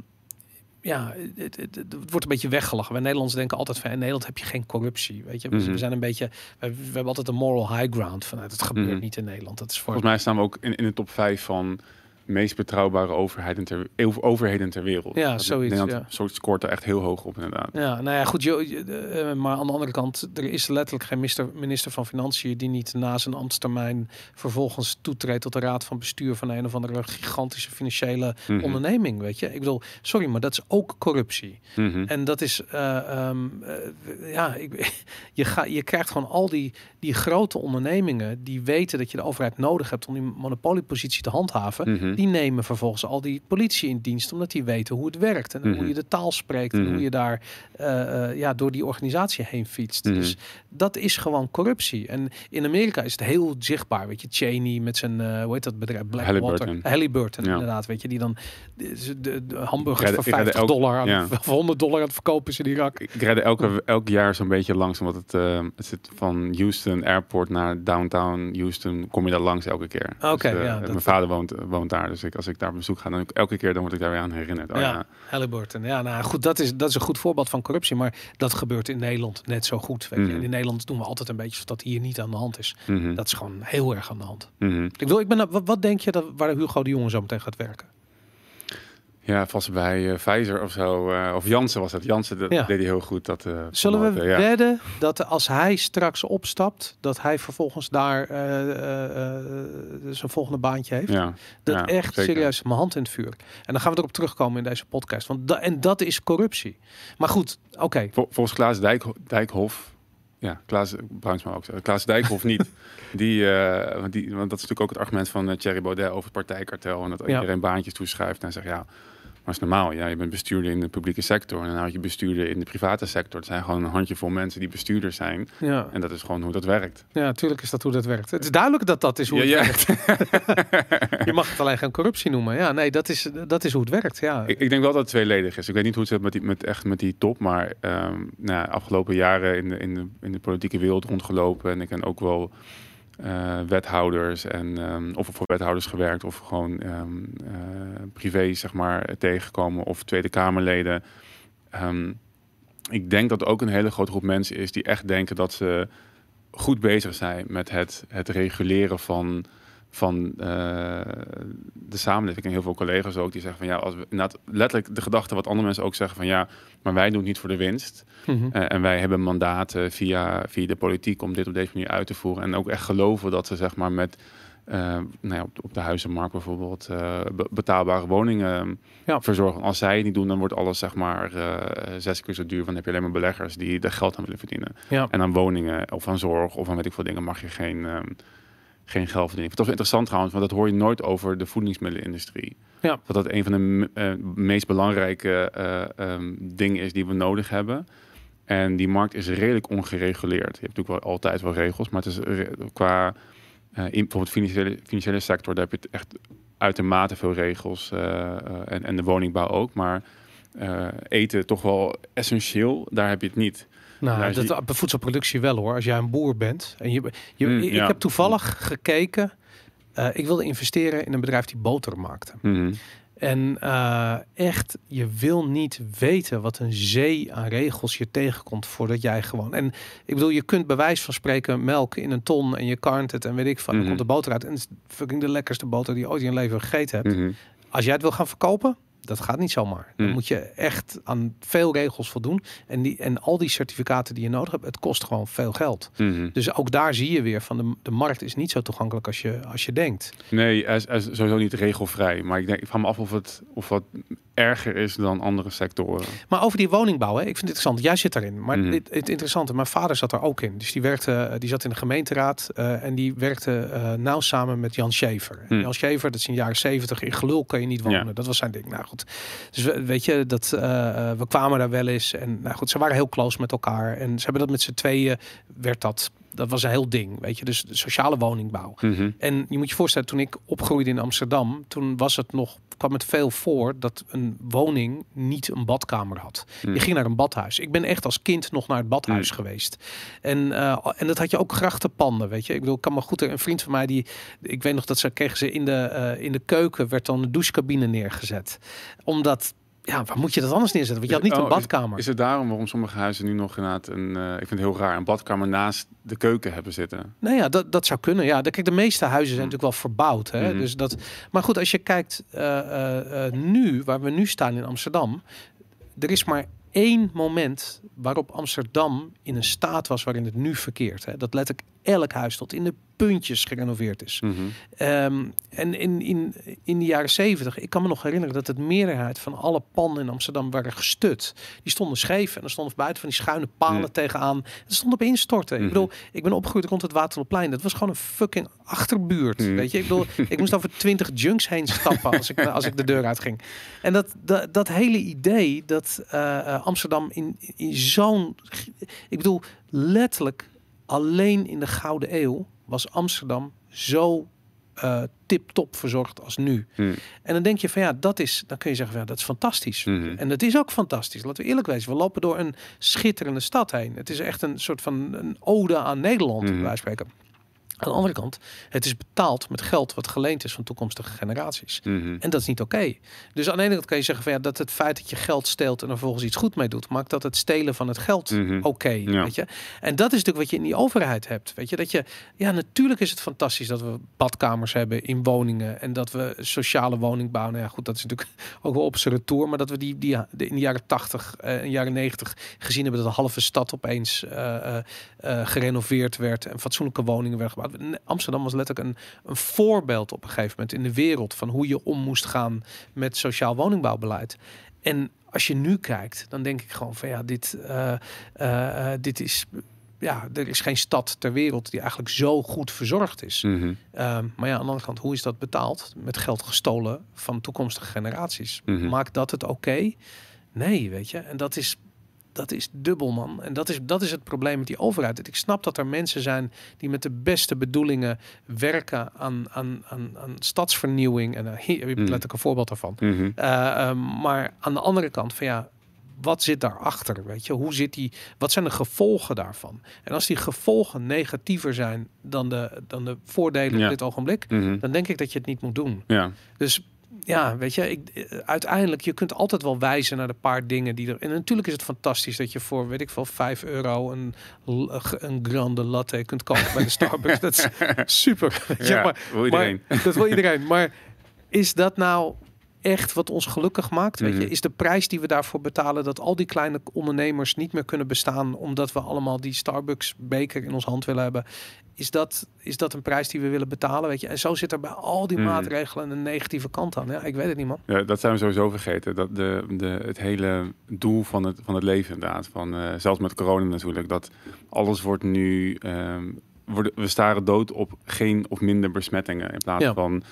ja, het, het, het wordt een beetje weggelachen. Wij Nederlanders denken altijd van in Nederland heb je geen corruptie. Weet je, we, Mhm. we zijn een beetje. We, we hebben altijd een moral high ground vanuit het gebeurt Mhm. niet in Nederland. Dat is voor Volgens mij staan we ook in, in de top 5 van meest betrouwbare overheden ter, overheden ter wereld. Ja, Dat- zoiets, Nederland ja. scoort er echt heel hoog op inderdaad. Ja, nou ja, goed. Je, je- eh, maar aan de andere kant, er is letterlijk geen minister, minister van Financiën die niet na zijn ambtstermijn vervolgens toetreedt tot de raad van bestuur van een of andere gigantische financiële Mhm. onderneming. Weet je, ik bedoel, sorry, maar dat is ook corruptie. Mhm. En dat is, eh, ehm, eh, ja, ik, je, ga, je krijgt gewoon al die, die grote ondernemingen die weten dat je de overheid nodig hebt om die monopoliepositie te handhaven. Mhm. Die nemen vervolgens al die politie in dienst, omdat die weten hoe het werkt en hoe je de taal spreekt en hoe je daar eh, eh, ja, door die organisatie heen fietst. Dus dat is gewoon corruptie. En in Amerika is het heel zichtbaar. Weet je, Cheney met zijn, eh, hoe heet dat bedrijf? Blackwater. Halliburton. Halliburton, Ja. inderdaad. Weet je, die dan de, de, de hamburgers voor redden 50 elk- dollar aan, ja. of 100 dollar aan het verkopen is in Irak. Ik rijd elke, elk jaar zo'n beetje langs, omdat het, het zit van Houston Airport naar downtown Houston, kom je daar langs elke keer. Oké, Dus, ja, Mijn vader woont, woont daar, dus ik, als ik daar op bezoek ga, dan elke keer dan word ik daar weer aan herinnerd. Oh, ja, ja. Halliburton. Ja, nou goed, dat is, dat is een goed voorbeeld van corruptie. Maar dat gebeurt in Nederland net zo goed. Weet je. Mhm. En in Nederland doen we altijd een beetje dat hier niet aan de hand is. Mhm. Dat is gewoon heel erg aan de hand. Mhm. Ik wil, ik ben, wat, wat denk je dat, waar Hugo de Jonge zo meteen gaat werken? Ja, vast bij eh, Pfizer of zo. eh, of Jansen was het. Jansen dat Ja. deed hij heel goed. Dat, eh, Zullen we ja. wedden dat als hij straks opstapt, dat hij vervolgens daar zijn volgende baantje heeft? Ja, Dat echt zeker. serieus mijn hand in het vuur. En dan gaan we erop terugkomen in deze podcast. Want da- en dat is corruptie. Maar goed, oké. Vol- volgens Klaas Dijk, Dijkhoff, ja, Klaas Bruinsma ook. Klaas Dijkhoff niet. Die, want die, want dat is natuurlijk ook het argument van Thierry Baudet over het partijkartel. En dat Ja. iedereen baantjes toeschrijft en zegt, ja, maar is normaal. Ja, je bent bestuurder in de publieke sector en dan had je bestuurder in de private sector. Het zijn gewoon een handjevol mensen die bestuurder zijn. Ja. En dat is gewoon hoe dat werkt. ja, natuurlijk is dat hoe dat werkt. Het is duidelijk dat dat is hoe het Ja, werkt. Je mag het alleen geen corruptie noemen. Ja, nee, dat is, dat is hoe het werkt. Ja. Ik, ik denk wel dat het tweeledig is. Ik weet niet hoe het zit met die, met, echt met die top, maar ehm nou, ja, afgelopen jaren in de, in, de, in de politieke wereld rondgelopen en ik ken ook wel eh, wethouders en ehm, of voor wethouders gewerkt of gewoon ehm, eh, privé zeg maar tegengekomen of Tweede Kamerleden. Ehm, ik denk dat ook een hele grote groep mensen is die echt denken dat ze goed bezig zijn met het, het reguleren van, van eh, de samenleving. En heel veel collega's ook die zeggen van ja, als we letterlijk de gedachte wat andere mensen ook zeggen van ja, maar wij doen het niet voor de winst. Mhm. Eh, en wij hebben mandaten via, via de politiek om dit op deze manier uit te voeren. En ook echt geloven dat ze zeg maar met eh, nou ja, op, op de huizenmarkt bijvoorbeeld be- betaalbare woningen Ja. verzorgen. Als zij het niet doen, dan wordt alles zeg maar zes keer zo duur. Want dan heb je alleen maar beleggers die er geld aan willen verdienen. Ja. En aan woningen of aan zorg of aan weet ik veel dingen mag je geen, ehm, geen geld verdienen. Ik vind het toch interessant trouwens, want dat hoor je nooit over de voedingsmiddelenindustrie. Ja. Dat dat een van de eh, meest belangrijke eh, ehm, dingen is die we nodig hebben. En die markt is redelijk ongereguleerd. Je hebt natuurlijk wel altijd wel regels, maar het is qua in bijvoorbeeld financiële, financiële sector, daar heb je het echt uitermate veel regels en, en de woningbouw ook. Maar eten toch wel essentieel, daar heb je het niet. Nou, zie- dat, voedselproductie wel hoor. Als jij een boer bent. En je, je, Mm, ik ja. heb toevallig gekeken. eh, ik wilde investeren in een bedrijf die boter maakte. Mhm. En eh, echt, je wil niet weten wat een zee aan regels je tegenkomt voordat jij gewoon. En ik bedoel, je kunt bij wijze van spreken melk in een ton en je karnt het en weet ik van, dan Mhm. komt de boter uit. En het is fucking de lekkerste boter die je ooit in je leven gegeten hebt. Mhm. Als jij het wil gaan verkopen, dat gaat niet zomaar. Dan Mm. moet je echt aan veel regels voldoen. En, die, en al die certificaten die je nodig hebt, het kost gewoon veel geld. Mhm. Dus ook daar zie je weer van de, de markt is niet zo toegankelijk als je, als je denkt. Nee, hij is, hij is sowieso niet regelvrij. Maar ik, denk, ik vraag me af of het, of wat erger is dan andere sectoren. Maar over die woningbouw, hè, ik vind het interessant. Jij zit daarin. Maar Mhm. het, het interessante, mijn vader zat er ook in. Dus die, werkte, eh, die zat in de gemeenteraad eh, en die werkte eh, nauw samen met Jan Schever. En Mhm. Jan Schever, dat is in de jaren zeventig, in gelul kan je niet wonen. Ja. Dat was zijn ding. Nou goed. Dus we, weet je, dat, we kwamen daar wel eens. En nou goed, ze waren heel close met elkaar. En ze hebben dat met z'n tweeën, werd dat, dat was een heel ding. Weet je, dus de sociale woningbouw. Mhm. En je moet je voorstellen, toen ik opgroeide in Amsterdam, toen was het nog, kwam het veel voor dat een woning niet een badkamer had. Hmm. Je ging naar een badhuis. Ik ben echt als kind nog naar het badhuis geweest. En, eh, en dat had je ook grachtenpanden, weet je. Ik bedoel, ik kan me goed een vriend van mij die, ik weet nog dat ze kregen ze in de, eh, in de keuken werd dan een douchecabine neergezet, omdat ja, waar moet je dat anders neerzetten? Want je had niet Oh, een badkamer. Is, is het daarom waarom sommige huizen nu nog inderdaad een, eh, ik vind het heel raar, een badkamer naast de keuken hebben zitten? Nou ja, dat, dat zou kunnen. Ja, de- kijk, de meeste huizen zijn Mm. natuurlijk wel verbouwd. Hè? Mhm. Dus dat, maar goed, als je kijkt eh, eh, nu, waar we nu staan in Amsterdam, er is maar één moment waarop Amsterdam in een staat was waarin het nu verkeert. Hè? Dat letterlijk elk huis tot in de puntjes gerenoveerd is. Mhm. Ehm, en in, in, in de jaren zeventig, ik kan me nog herinneren dat het meerderheid van alle pannen in Amsterdam waren gestut. Die stonden scheef en er stonden buiten van die schuine palen Mm. tegenaan. Het stond op instorten. Mhm. Ik bedoel, ik ben opgegroeid rond het Waterloopplein. Dat was gewoon een fucking achterbuurt. Mm. Weet je, ik bedoel, ik moest over twintig junks heen stappen als ik, als ik de deur uitging. En dat, dat, dat hele idee dat eh, eh, Amsterdam in, in zo'n, ik bedoel, letterlijk alleen in de Gouden Eeuw was Amsterdam zo eh tip-top verzorgd als nu. Mhm. En dan denk je van ja, dat is, dan kun je zeggen van ja, dat is fantastisch. Mhm. En dat is ook fantastisch. Laten we eerlijk wezen. We lopen door een schitterende stad heen. Het is echt een soort van een ode aan Nederland, wijze van spreken. Aan de andere kant, het is betaald met geld wat geleend is van toekomstige generaties. Mhm. En dat is niet oké. Dus aan de ene kant kan je zeggen van ja, dat het feit dat je geld steelt en er vervolgens iets goed mee doet, maakt dat het stelen van het geld Mhm. oké. Ja. weet je? En dat is natuurlijk wat je in die overheid hebt. Weet je, dat je, ja, natuurlijk is het fantastisch dat we badkamers hebben in woningen en dat we sociale woning bouwen. Nou ja, goed, dat is natuurlijk ook wel op zijn retour, maar dat we die, die in de jaren 80 eh, en jaren 90 gezien hebben dat de halve stad opeens eh, eh, gerenoveerd werd en fatsoenlijke woningen werden gebouwd. Amsterdam was letterlijk een, een voorbeeld op een gegeven moment in de wereld van hoe je om moest gaan met sociaal woningbouwbeleid. En als je nu kijkt, dan denk ik gewoon van ja, dit, eh, eh, eh, dit is. Ja, er is geen stad ter wereld die eigenlijk zo goed verzorgd is. Mhm. Ehm, maar ja, aan de andere kant, hoe is dat betaald? Met geld gestolen van toekomstige generaties. Mhm. Maakt dat het oké? Nee, weet je. En dat is, dat is dubbel, man. En dat is, dat is het probleem met die overheid. Ik snap dat er mensen zijn die met de beste bedoelingen werken aan, aan, aan, aan stadsvernieuwing. En uh, hier heb je Mhm. letterlijk een voorbeeld daarvan. Mhm. Eh, ehm, maar aan de andere kant van ja, wat zit daarachter? Weet je, hoe zit die? Wat zijn de gevolgen daarvan? En als die gevolgen negatiever zijn dan de, dan de voordelen Ja. op dit ogenblik, Mhm. dan denk ik dat je het niet moet doen. Ja. Dus ja, weet je, ik, eh, uiteindelijk, je kunt altijd wel wijzen naar de paar dingen die er. En natuurlijk is het fantastisch dat je voor, weet ik veel, 5 euro een, l- een grande latte kunt kopen bij de Starbucks. dat is super. Weet je, Ja, maar, wil iedereen. maar- dat wil iedereen. Maar is dat nou echt wat ons gelukkig maakt? Weet je, Mhm. is de prijs die we daarvoor betalen dat al die kleine ondernemers niet meer kunnen bestaan omdat we allemaal die Starbucks beker in ons hand willen hebben? Is dat, is dat een prijs die we willen betalen? Weet je? En zo zit er bij al die Mhm. maatregelen een negatieve kant aan. Ja, ik weet het niet, man. Ja, dat zijn we sowieso vergeten. Dat de, de, het hele doel van het, van het leven inderdaad. Van, eh, zelfs met corona natuurlijk. Dat alles wordt nu... ehm, worden, we staren dood op geen of minder besmettingen. In plaats Ja. van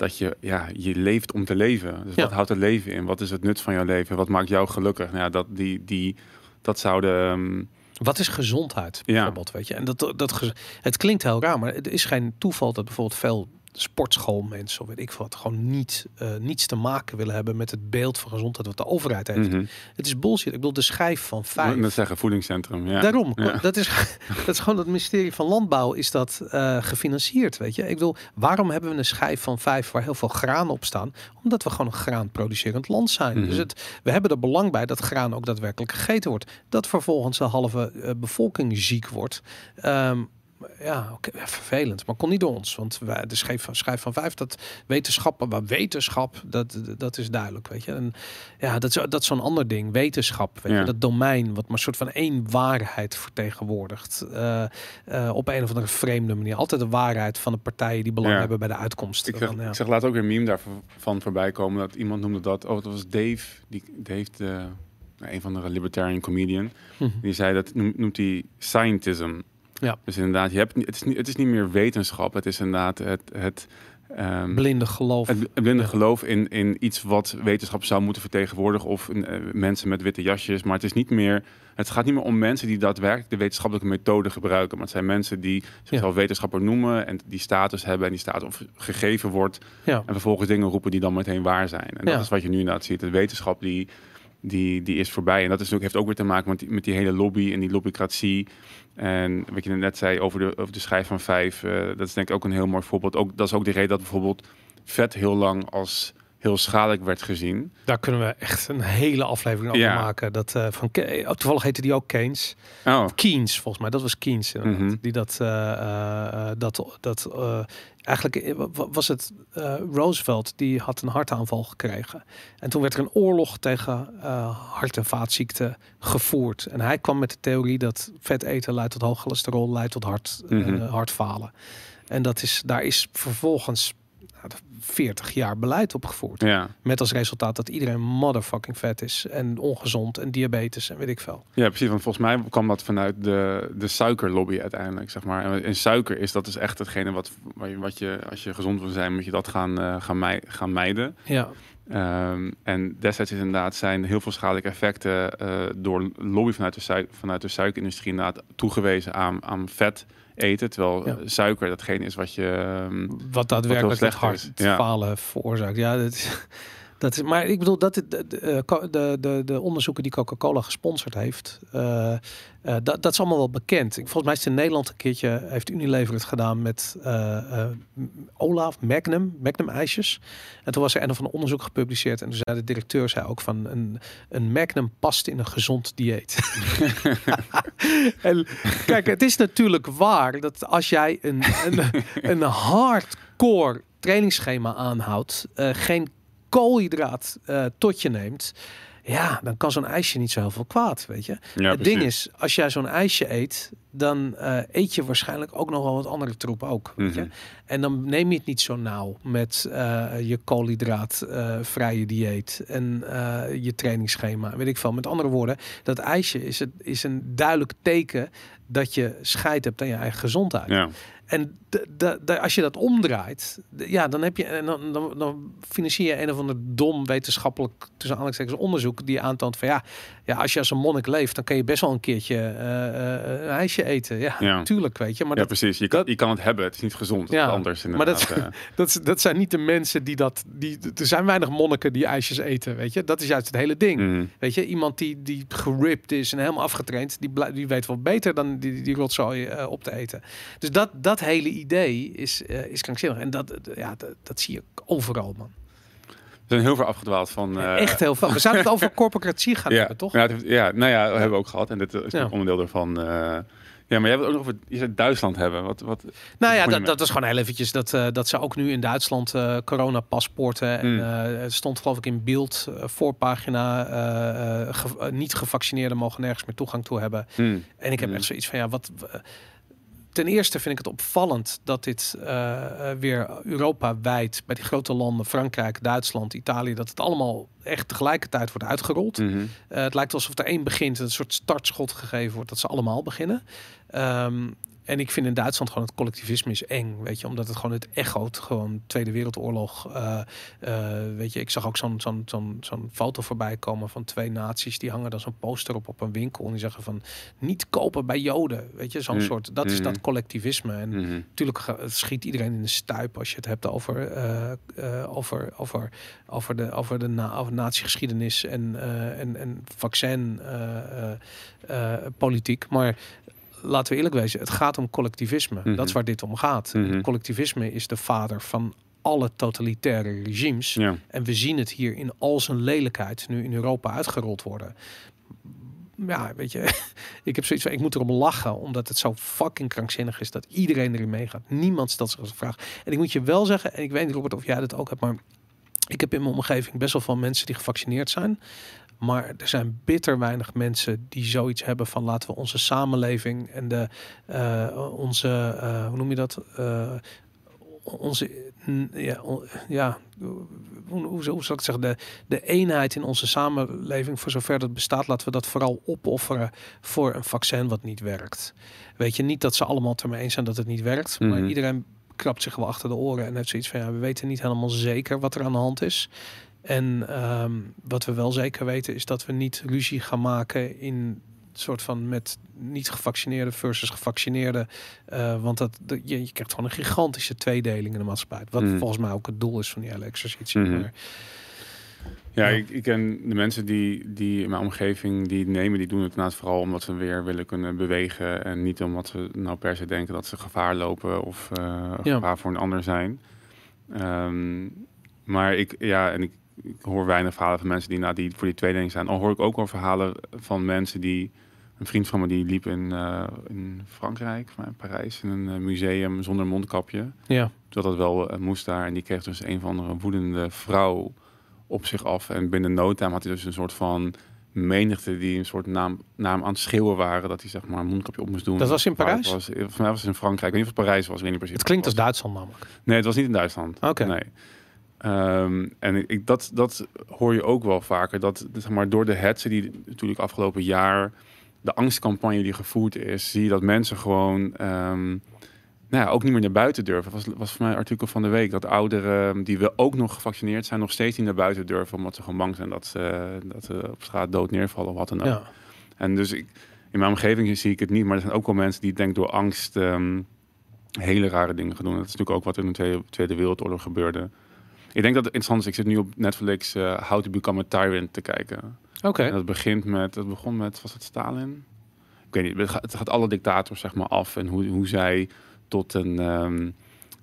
dat je, ja, je leeft om te leven. Dus Ja. wat houdt het leven in? Wat is het nut van jouw leven? Wat maakt jou gelukkig? Nou, ja, dat, die, die, dat zouden... ehm, Wat is gezondheid, Ja. bijvoorbeeld? Weet je? En dat, dat, het klinkt heel raar, maar het is geen toeval dat bijvoorbeeld veel sportschoolmensen, of weet ik wat, gewoon niet, eh, niets te maken willen hebben met het beeld van gezondheid wat de overheid heeft. mhm. Het is bullshit. Ik bedoel, de schijf van vijf. net zeggen, voedingscentrum. Ja. Daarom, Ja. dat, is, dat is gewoon het ministerie van Landbouw is dat eh, gefinancierd, weet je. Ik bedoel, waarom hebben we een schijf van vijf waar heel veel graan op staan? Omdat we gewoon een graanproducerend land zijn. Mhm. Dus het, we hebben er belang bij dat graan ook daadwerkelijk gegeten wordt. Dat vervolgens de halve eh, bevolking ziek wordt. Ehm, ja, oké, vervelend, maar kon niet door ons. Want wij, de schijf van, schijf van vijf, dat wetenschappen, maar wetenschap, dat, dat is duidelijk, weet je. En ja, dat is, dat is zo'n ander ding. Wetenschap, weet Ja. je, dat domein wat maar een soort van één waarheid vertegenwoordigt. eh, eh, op een of andere vreemde manier. Altijd de waarheid van de partijen die belang Ja. hebben bij de uitkomst. Ik zeg, ik laat ook weer een meme daarvan voorbij komen. Dat iemand noemde dat. Oh, dat was Dave. Die de, nou, een van de libertarian comedian. Mhm. Die zei dat noem- noemt hij scientism. Ja. Dus inderdaad, je hebt, het, is niet, het is niet meer wetenschap. Het is inderdaad het, het, ehm, Blinde geloof. het blinde Ja. geloof in, in iets wat wetenschap zou moeten vertegenwoordigen. Of eh, mensen met witte jasjes. Maar het is niet meer. Het gaat niet meer om mensen die daadwerkelijk de wetenschappelijke methode gebruiken. Maar het zijn mensen die zichzelf wetenschapper noemen. En die status hebben. En die status of gegeven wordt. ja. En vervolgens dingen roepen die dan meteen waar zijn. En dat is wat je nu inderdaad ziet. De wetenschap die, die, die is voorbij. En dat is natuurlijk, heeft ook weer te maken met die, met die hele lobby en die lobbycratie. En wat je net zei over de, over de schijf van vijf. eh, dat is denk ik ook een heel mooi voorbeeld. Ook, dat is ook de reden dat bijvoorbeeld vet heel lang als heel schadelijk werd gezien. Daar kunnen we echt een hele aflevering over Ja. maken. Dat, eh, van, oh, toevallig heette die ook Keynes. Oh, Keynes, volgens mij. Dat was Keynes. Mhm. Die dat, eh, eh, dat, dat eigenlijk wa- wa- was het Roosevelt die had een hartaanval gekregen. En toen werd er een oorlog tegen hart- en vaatziekten gevoerd. En hij kwam met de theorie dat vet eten leidt tot hoog cholesterol, leidt tot hart, Mhm. hartfalen. En dat is, daar is vervolgens 40 jaar beleid op gevoerd. ja. Met als resultaat dat iedereen motherfucking vet is en ongezond en diabetes en weet ik veel. Ja, precies. Want volgens mij kwam dat vanuit de, de suikerlobby uiteindelijk, zeg maar. En, en suiker is dat dus echt hetgene wat, wat je, als je gezond wil zijn, moet je dat gaan, eh, gaan, mij, gaan mijden. Ja, Ehm, en destijds is inderdaad zijn heel veel schadelijke effecten eh, door lobby vanuit de, vanuit de suikerindustrie inderdaad toegewezen aan, aan vet eten. Terwijl Ja. eh, suiker datgene is wat je... ehm, wat daadwerkelijk is. Ja. hartfalen veroorzaakt. Ja, dat is, dat is, maar ik bedoel, dat de, de, de, de, de onderzoeken die Coca-Cola gesponsord heeft, eh, eh, dat, dat is allemaal wel bekend. Ik, volgens mij is het in Nederland een keertje, heeft Unilever het gedaan met eh, eh, Olaf, Magnum, Magnum ijsjes. En toen was er een of ander onderzoek gepubliceerd en toen zei de directeur zei ook van een, een Magnum past in een gezond dieet. en kijk, het is natuurlijk waar dat als jij een, een, een hardcore trainingsschema aanhoudt, eh, geen koolhydraat eh, tot je neemt, ja, dan kan zo'n ijsje niet zo heel veel kwaad, weet je. ja, het ding is, als jij zo'n ijsje eet, dan eh, eet je waarschijnlijk ook nog wel wat andere troep ook, weet je. Mhm. En dan neem je het niet zo nauw met eh, je koolhydraatvrije dieet en je trainingsschema. Weet ik veel. Met andere woorden, dat ijsje is, het, is een duidelijk teken dat je scheid hebt aan je eigen gezondheid. Ja. En als je dat omdraait, ja, dan heb je en dan, dan, dan financier je een of ander dom wetenschappelijk tussen aanhalingstekens onderzoek die aantoont van ja, ja, als je als een monnik leeft, dan kan je best wel een keertje eh, eh, een ijsje eten. Ja, Ja. natuurlijk, weet je. Maar ja, dat, precies. Je kan, je kan het hebben. Het is niet gezond. Het Ja, is anders maar dat- eh. dat, dat zijn niet de mensen die dat. Die, er zijn weinig monniken die ijsjes eten, weet je. Dat is juist het hele ding. Mhm. Weet je, iemand die, die geript is en helemaal afgetraind, die, die weet wel beter dan die, die rotzooi eh, op te eten. Dus dat, dat hele idee is, eh, is krankzinnig. En dat, eh, ja, dat, dat zie je overal, man. We zijn heel veel afgedwaald van... eh, Echt heel veel. We zouden het over corporatie gaan ja, hebben, toch? Ja, het ja, nou ja, dat hebben we ook gehad. En dit is ook onderdeel daarvan. ja, maar jij wil ook nog over... Je zei Duitsland hebben. Wat, wat, Nou ja, dat, dat was gewoon heel eventjes dat, dat ze ook nu in Duitsland eh corona-paspoorten. En Hmm. eh, het stond geloof ik in beeld, voorpagina, ge- niet gevaccineerden mogen nergens meer toegang toe hebben. Hmm. En ik heb Hmm. echt zoiets van, ja, wat... Ten eerste vind ik het opvallend dat dit eh, eh, weer Europa-wijd bij die grote landen, Frankrijk, Duitsland, Italië, dat het allemaal echt tegelijkertijd wordt uitgerold. Mhm. Eh, het lijkt alsof er één begint, een soort startschot gegeven wordt, dat ze allemaal beginnen. Ehm, en ik vind in Duitsland gewoon het collectivisme is eng, weet je, omdat het gewoon het echoot, gewoon Tweede Wereldoorlog. eh, eh, weet je, ik zag ook zo'n zo'n zo'n zo'n foto voorbij komen van twee naties die hangen dan zo'n poster op op een winkel en die zeggen van niet kopen bij Joden, weet je, zo'n Mm, soort. Dat is mhm. dat collectivisme en Mhm. Natuurlijk schiet iedereen in de stuip als je het hebt over, eh, over, over, over de, over de na, over nazi-geschiedenis en, en, en vaccin politiek. Maar laten we eerlijk wezen, het gaat om collectivisme. Mhm. Dat is waar dit om gaat. Mhm. Collectivisme is de vader van alle totalitaire regimes. Ja. En we zien het hier in al zijn lelijkheid nu in Europa uitgerold worden. Ja, weet je, ik heb zoiets van, ik moet erom lachen, omdat het zo fucking krankzinnig is dat iedereen erin meegaat. Niemand stelt zich als een vraag. En ik moet je wel zeggen, en ik weet niet Robert of jij dat ook hebt, maar ik heb in mijn omgeving best wel veel mensen die gevaccineerd zijn. Maar er zijn bitter weinig mensen die zoiets hebben van laten we onze samenleving en de, eh, onze, eh, hoe noem je dat? Eh, onze, ja, on- ja hoe, hoe, hoe zal ik het zeggen? De, de eenheid in onze samenleving, voor zover dat bestaat, laten we dat vooral opofferen voor een vaccin wat niet werkt. Weet je, niet dat ze allemaal het ermee eens zijn dat het niet werkt, maar Mhm. iedereen krabt zich wel achter de oren en heeft zoiets van ja, we weten niet helemaal zeker wat er aan de hand is. En ehm, wat we wel zeker weten is dat we niet ruzie gaan maken in soort van met niet gevaccineerde versus gevaccineerde. eh, want dat, dat- je, je krijgt gewoon een gigantische tweedeling in de maatschappij. Wat Mhm. volgens mij ook het doel is van die hele exercitie. Mhm. Maar, Ja, Ja. Ik, ik ken de mensen die, die in mijn omgeving die het nemen, die doen het inderdaad vooral omdat ze weer willen kunnen bewegen en niet omdat ze nou per se denken dat ze gevaar lopen of Ja. gevaar voor een ander zijn. Ehm, maar ik, ja, en ik, ik hoor weinig verhalen van mensen die, nou, die voor die tweedeling zijn. Al hoor ik ook wel verhalen van mensen die... Een vriend van me die liep in, eh, in Frankrijk, in Parijs, in een eh, museum zonder mondkapje. Ja. Dat dat wel eh, moest daar. En die kreeg dus een van de woedende vrouw op zich af. En binnen no time had hij dus een soort van menigte die een soort naam, naam aan het schreeuwen waren. Dat hij zeg maar een mondkapje op moest doen. Dat was in Parijs? Was, volgens mij was het in Frankrijk. Ik weet niet of het Parijs was. Ik weet niet precies. Het klinkt als Duitsland namelijk. Nee, het was niet in Duitsland. Oké. Nee. Ehm, en ik, dat, dat hoor je ook wel vaker. Dat zeg maar, door de hetsen die natuurlijk afgelopen jaar... de angstcampagne die gevoerd is... zie je dat mensen gewoon... ehm, nou ja, ook niet meer naar buiten durven. Was, was voor mij een artikel van de week. Dat ouderen die wel ook nog gevaccineerd zijn... nog steeds niet naar buiten durven... omdat ze gewoon bang zijn dat ze, dat ze op straat dood neervallen of wat dan ook. Ja. En dus ik, in mijn omgeving zie ik het niet, maar er zijn ook wel mensen die denk ik door angst ehm, hele rare dingen gaan doen. Dat is natuurlijk ook wat in de Tweede, Tweede Wereldoorlog gebeurde. Ik denk dat het interessant is. Ik zit nu op Netflix eh How to Become a Tyrant te kijken. Oké. En dat begint met, dat begon met, was het Stalin? Ik weet niet. Het gaat, het gaat alle dictators zeg maar af en hoe, hoe zij tot een ehm,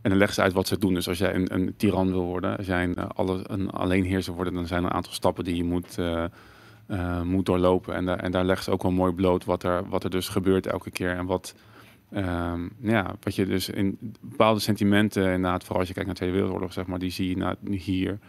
en dan leggen ze uit wat ze doen. Dus als jij een, een tiran wil worden, als jij een, eh, alle, een alleenheerser worden, dan zijn er een aantal stappen die je moet, eh, moet doorlopen. En, daar en daar leggen ze ook wel mooi bloot wat er, wat er dus gebeurt elke keer. En wat, ehm, ja, wat je dus in bepaalde sentimenten, inderdaad, vooral als je kijkt naar de Tweede Wereldoorlog, zeg maar, die zie je na, hier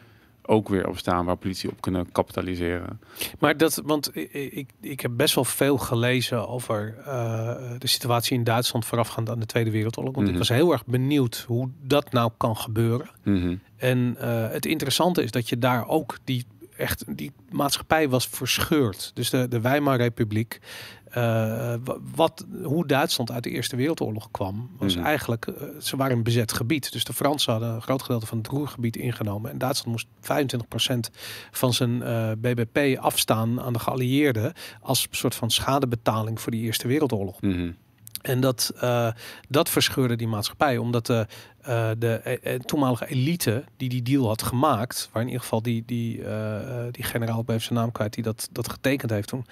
ook weer op staan waar politie op kunnen kapitaliseren. Maar dat, want ik, ik, heb best wel veel gelezen over eh, de situatie in Duitsland voorafgaand aan de Tweede Wereldoorlog. Want Mhm. ik was heel erg benieuwd hoe dat nou kan gebeuren. Mhm. En eh, het interessante is dat je daar ook die echt die maatschappij was verscheurd. Dus de, de Weimarrepubliek, eh, wa- wat, hoe Duitsland uit de Eerste Wereldoorlog kwam, was Mhm. eigenlijk, eh, ze waren een bezet gebied. Dus de Fransen hadden een groot gedeelte van het Roergebied ingenomen. En Duitsland moest 25% van zijn eh, BBP afstaan aan de geallieerden als soort van schadebetaling voor die Eerste Wereldoorlog. Mhm. En dat, eh, dat verscheurde die maatschappij, omdat de, eh, de eh, eh, toenmalige elite die die deal had gemaakt, waar in ieder geval die, die, die generaal, ik even zijn naam kwijt, die dat, dat getekend heeft toen,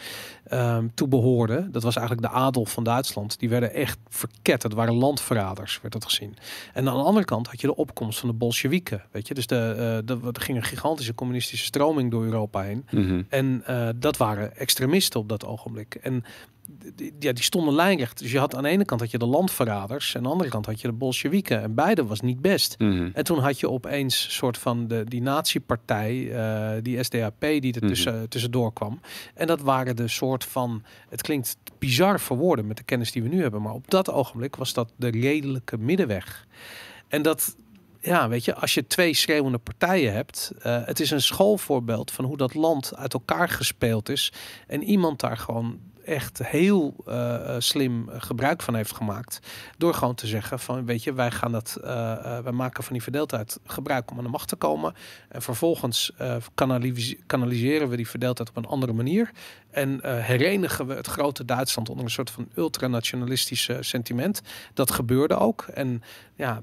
toe behoorde. Dat was eigenlijk de adel van Duitsland. Die werden echt verketterd, dat waren landverraders, werd dat gezien. En aan de andere kant had je de opkomst van de Bolsjewieken, weet je. Dus de, de, er ging een gigantische communistische stroming door Europa heen. Mhm. En dat waren extremisten op dat ogenblik. En die, ja, die stonden lijnrecht. Dus je had aan de ene kant had je de landverraders en aan de andere kant had je de Bolsjewieken. En beide was niet best. Mhm. En toen had je opeens een soort van de, die nazi-partij, eh, die SDAP, die er Mhm. tussen, tussendoor kwam. En dat waren de soort van, het klinkt bizar voor woorden met de kennis die we nu hebben, maar op dat ogenblik was dat de redelijke middenweg. En dat, ja, weet je, als je twee schreeuwende partijen hebt, eh, het is een schoolvoorbeeld van hoe dat land uit elkaar gespeeld is. En iemand daar gewoon echt heel eh, slim gebruik van heeft gemaakt. Door gewoon te zeggen van, weet je, wij gaan dat, eh, eh, wij maken van die verdeeldheid gebruik om aan de macht te komen. En vervolgens kanalis- kanaliseren we die verdeeldheid op een andere manier. En eh, herenigen we het grote Duitsland onder een soort van ultranationalistische sentiment. Dat gebeurde ook. En ja,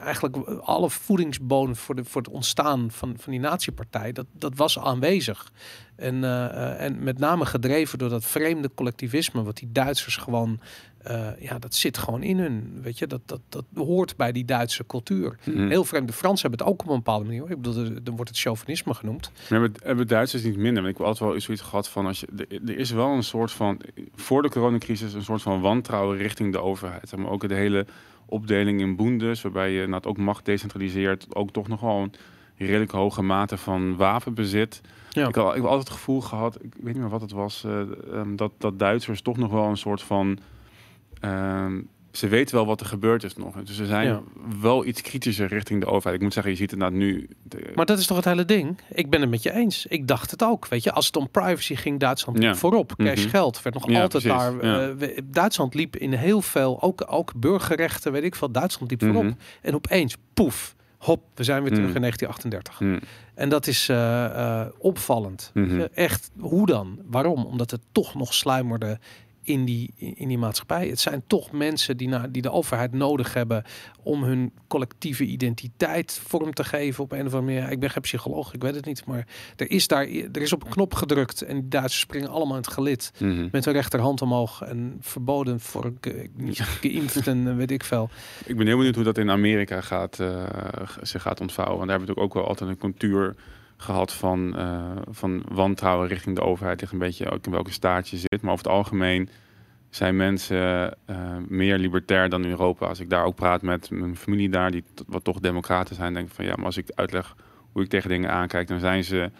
eigenlijk alle voedingsbodem voor, de, voor het ontstaan van, van die natiepartij, dat, dat was aanwezig. En, eh, eh, en met name gedreven door dat vreemde collectivisme, wat die Duitsers gewoon, eh, ja, dat zit gewoon in hun. Weet je, dat, dat, dat hoort bij die Duitse cultuur. Mhm. Heel vreemd. De Fransen hebben het ook op een bepaalde manier. hoor. Ik bedoel, dan wordt het chauvinisme genoemd. Maar hebben, hebben Duitsers niet minder? Ik heb altijd wel zoiets gehad van als je er, is wel een soort van voor de coronacrisis een soort van wantrouwen richting de overheid. Maar ook de hele opdeling in boendes, waarbij je nou, ook macht decentraliseert, ook toch nog wel een redelijk hoge mate van wapenbezit. Ja. Ik, had, ik heb altijd het gevoel gehad, ik weet niet meer wat het was, eh, ehm, dat, dat Duitsers toch nog wel een soort van ehm, ze weten wel wat er gebeurd is nog. Dus ze zijn Ja. wel iets kritischer richting de overheid. Ik moet zeggen, je ziet het nou nu. de- Maar dat is toch het hele ding? Ik ben het met je eens. Ik dacht het ook. Weet je, als het om privacy ging, Duitsland Ja. voorop. Cash Mhm. geld werd nog Ja, altijd precies. daar. Eh, Duitsland liep in heel veel, ook, ook burgerrechten, weet ik veel. Duitsland liep voorop. Mhm. En opeens, poef, hop, we zijn weer terug Mhm. in 1938. Hm. En dat is eh, eh, opvallend. Echt, hoe dan? Waarom? Omdat het toch nog sluimerde in die, in die maatschappij. Het zijn toch mensen die, naar, die de overheid nodig hebben om hun collectieve identiteit vorm te geven op een of andere manier. Ik ben geen psycholoog, ik weet het niet, maar er is daar er is op een knop gedrukt en die Duitsers springen allemaal in het gelid Mhm. met hun rechterhand omhoog en verboden voor ge, geïnfd en weet ik veel. Ik ben heel benieuwd hoe dat in Amerika gaat, eh, zich gaat ontvouwen. Want daar hebben we natuurlijk ook wel altijd een cultuur gehad van, eh, van wantrouwen richting de overheid. Ligt een beetje ook in welke staat je zit. Maar over het algemeen zijn mensen eh, meer libertair dan in Europa. Als ik daar ook praat met mijn familie daar, die wat toch democraten zijn, denk ik van ja, maar als ik uitleg hoe ik tegen dingen aankijk, dan zijn ze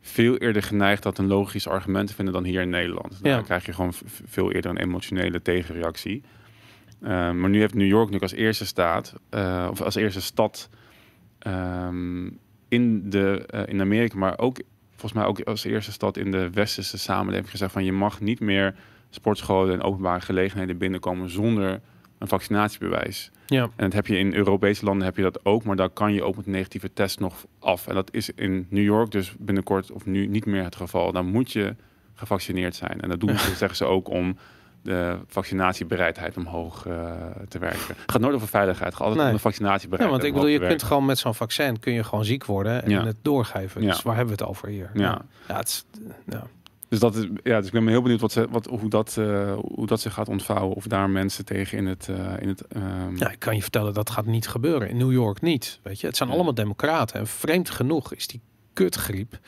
veel eerder geneigd dat een logisch argument te vinden dan hier in Nederland. Ja. Dan krijg je gewoon veel eerder een emotionele tegenreactie. Uh, maar nu heeft New York nu als eerste staat, of als eerste stad um, in, de, uh, in Amerika, maar ook volgens mij ook als eerste stad in de westerse samenleving gezegd van je mag niet meer sportscholen en openbare gelegenheden binnenkomen zonder een vaccinatiebewijs. Ja. En dat heb je in Europese landen heb je dat ook, maar daar kan je ook met een negatieve test nog af. En dat is in New York dus binnenkort of nu niet meer het geval. Dan moet je gevaccineerd zijn. En dat doen ze, zeggen ze ook om de vaccinatiebereidheid omhoog uh, te werken. Het gaat nooit over veiligheid, het gaat altijd Nee. om de vaccinatiebereidheid. Ja, want ik bedoel, je kunt gewoon met zo'n vaccin kun je gewoon ziek worden en Ja. het doorgeven. Dus Ja. waar hebben we het over hier? Ja. ja het is, ja. Dus, dat is, ja, dus ik ben heel benieuwd wat ze, wat, hoe, dat, uh, hoe dat zich gaat ontvouwen. Of daar mensen tegen in het... Uh, in het um... ja, ik kan je vertellen, dat gaat niet gebeuren. In New York niet. Weet je? Het zijn allemaal democraten. En vreemd genoeg is die kutgriep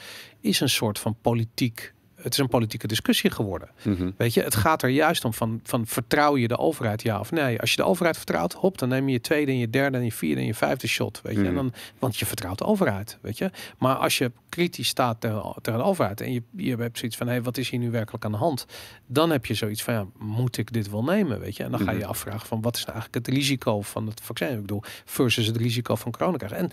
is een soort van politiek... Het is een politieke discussie geworden. Mm -hmm. Weet je, het gaat er juist om van, van vertrouw je de overheid ja of nee. Als je de overheid vertrouwt, hop, dan neem je je tweede en je derde en je vierde en je vijfde shot. Weet je, Mhm. en dan, want je vertrouwt de overheid, weet je. Maar als je kritisch staat tegen, tegen de overheid en je, je hebt zoiets van, hé, hey, wat is hier nu werkelijk aan de hand? Dan heb je zoiets van, ja, moet ik dit wel nemen, weet je? En dan ga je Mhm. afvragen van, wat is nou eigenlijk het risico van het vaccin? Ik bedoel, versus het risico van corona krijgen. En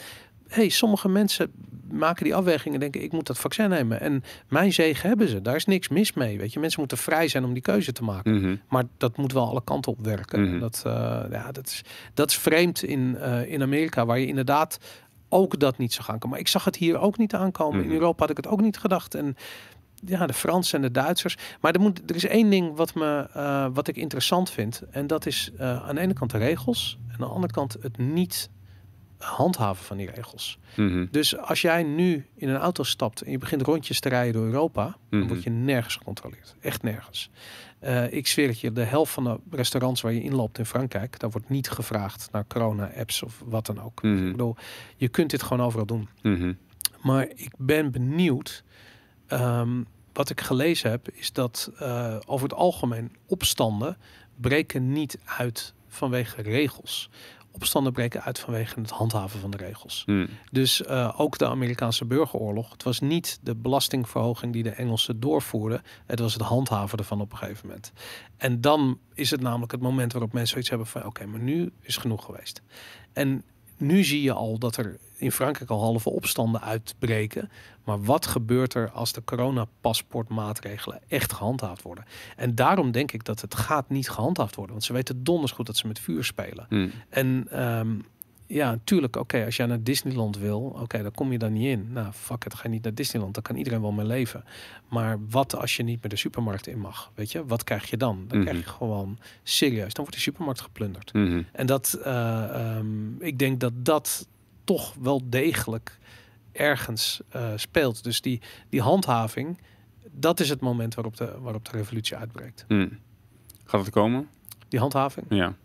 hey, sommige mensen maken die afwegingen en denken ik moet dat vaccin nemen. En mijn zegen hebben ze. Daar is niks mis mee. Weet je, mensen moeten vrij zijn om die keuze te maken. Mm -hmm. Maar dat moet wel alle kanten op werken. Mhm. Dat, uh, ja, dat, is, dat is vreemd in, uh, in Amerika, waar je inderdaad ook dat niet zou gaan komen. Maar ik zag het hier ook niet aankomen. Mhm. In Europa had ik het ook niet gedacht. En ja, de Fransen en de Duitsers. Maar er, moet, er is één ding wat, me, uh, wat ik interessant vind. En dat is aan de ene kant de regels. En aan de andere kant het niet handhaven van die regels. Mm -hmm. Dus als jij nu in een auto stapt en je begint rondjes te rijden door Europa, mm -hmm. dan word je nergens gecontroleerd. Echt nergens. Uh, ik zweer het je, de helft van de restaurants waar je inloopt in Frankrijk, daar wordt niet gevraagd naar corona-apps of wat dan ook. Mm -hmm. Ik bedoel, je kunt dit gewoon overal doen. Maar ik ben benieuwd. Um, wat ik gelezen heb, is dat uh, over het algemeen opstanden breken niet uit vanwege regels opstanden breken uit vanwege het handhaven van de regels. Mm. Dus uh, ook de Amerikaanse burgeroorlog. Het was niet de belastingverhoging die de Engelsen doorvoerden. Het was het handhaven ervan op een gegeven moment. En dan is het namelijk het moment waarop mensen zoiets hebben van... oké, okay, maar nu is genoeg geweest. En nu zie je al dat er in Frankrijk al halve opstanden uitbreken. Maar wat gebeurt er als de coronapaspoortmaatregelen echt gehandhaafd worden? En daarom denk ik dat het gaat niet gehandhaafd worden. Want ze weten donders goed dat ze met vuur spelen. Mm. En um, ja, natuurlijk, oké, okay, als jij naar Disneyland wil, oké, okay, dan kom je daar niet in. Nou, fuck het, ga je niet naar Disneyland, dan kan iedereen wel mee leven. Maar wat als je niet meer de supermarkt in mag, weet je? Wat krijg je dan? Dan Mm -hmm. krijg je gewoon, serieus, dan wordt die supermarkt geplunderd. Mm -hmm. En dat, uh, um, ik denk dat dat toch wel degelijk ergens uh, speelt. Dus die, die handhaving, dat is het moment waarop de, waarop de revolutie uitbreekt. Mm. Gaat het komen? Die handhaving? Ja.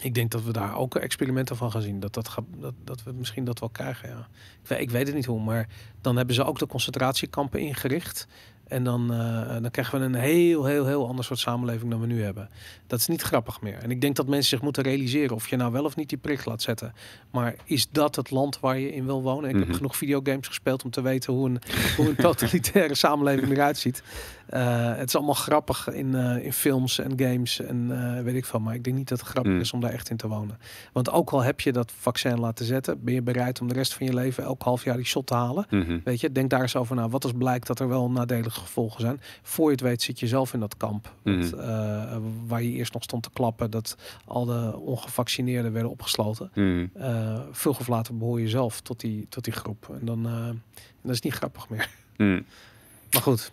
Ik denk dat we daar ook experimenten van gaan zien. Dat, dat, ga, dat, dat we misschien dat wel krijgen. Ja. Ik, weet, ik weet het niet hoe, maar dan hebben ze ook de concentratiekampen ingericht. En dan, uh, dan krijgen we een heel, heel, heel ander soort samenleving dan we nu hebben. Dat is niet grappig meer. En ik denk dat mensen zich moeten realiseren of je nou wel of niet die prik laat zetten. Maar is dat het land waar je in wil wonen? Ik Mhm. heb genoeg videogames gespeeld om te weten hoe een, hoe een totalitaire samenleving eruit ziet. Uh, het is allemaal grappig in, uh, in films en games en weet ik veel. Maar ik denk niet dat het grappig Mm. is om daar echt in te wonen. Want ook al heb je dat vaccin laten zetten, ben je bereid om de rest van je leven elk half jaar die shot te halen. Mhm. Weet je, denk daar eens over na. Wat als blijkt dat er wel nadelige gevolgen zijn? Voor je het weet zit je zelf in dat kamp. Mhm. Dat, uh, waar je eerst nog stond te klappen dat al de ongevaccineerden werden opgesloten. Mm. Uh, vroeg of later behoor je zelf tot die, tot die groep. En dan uh, dat is niet grappig meer. Mm. Maar goed,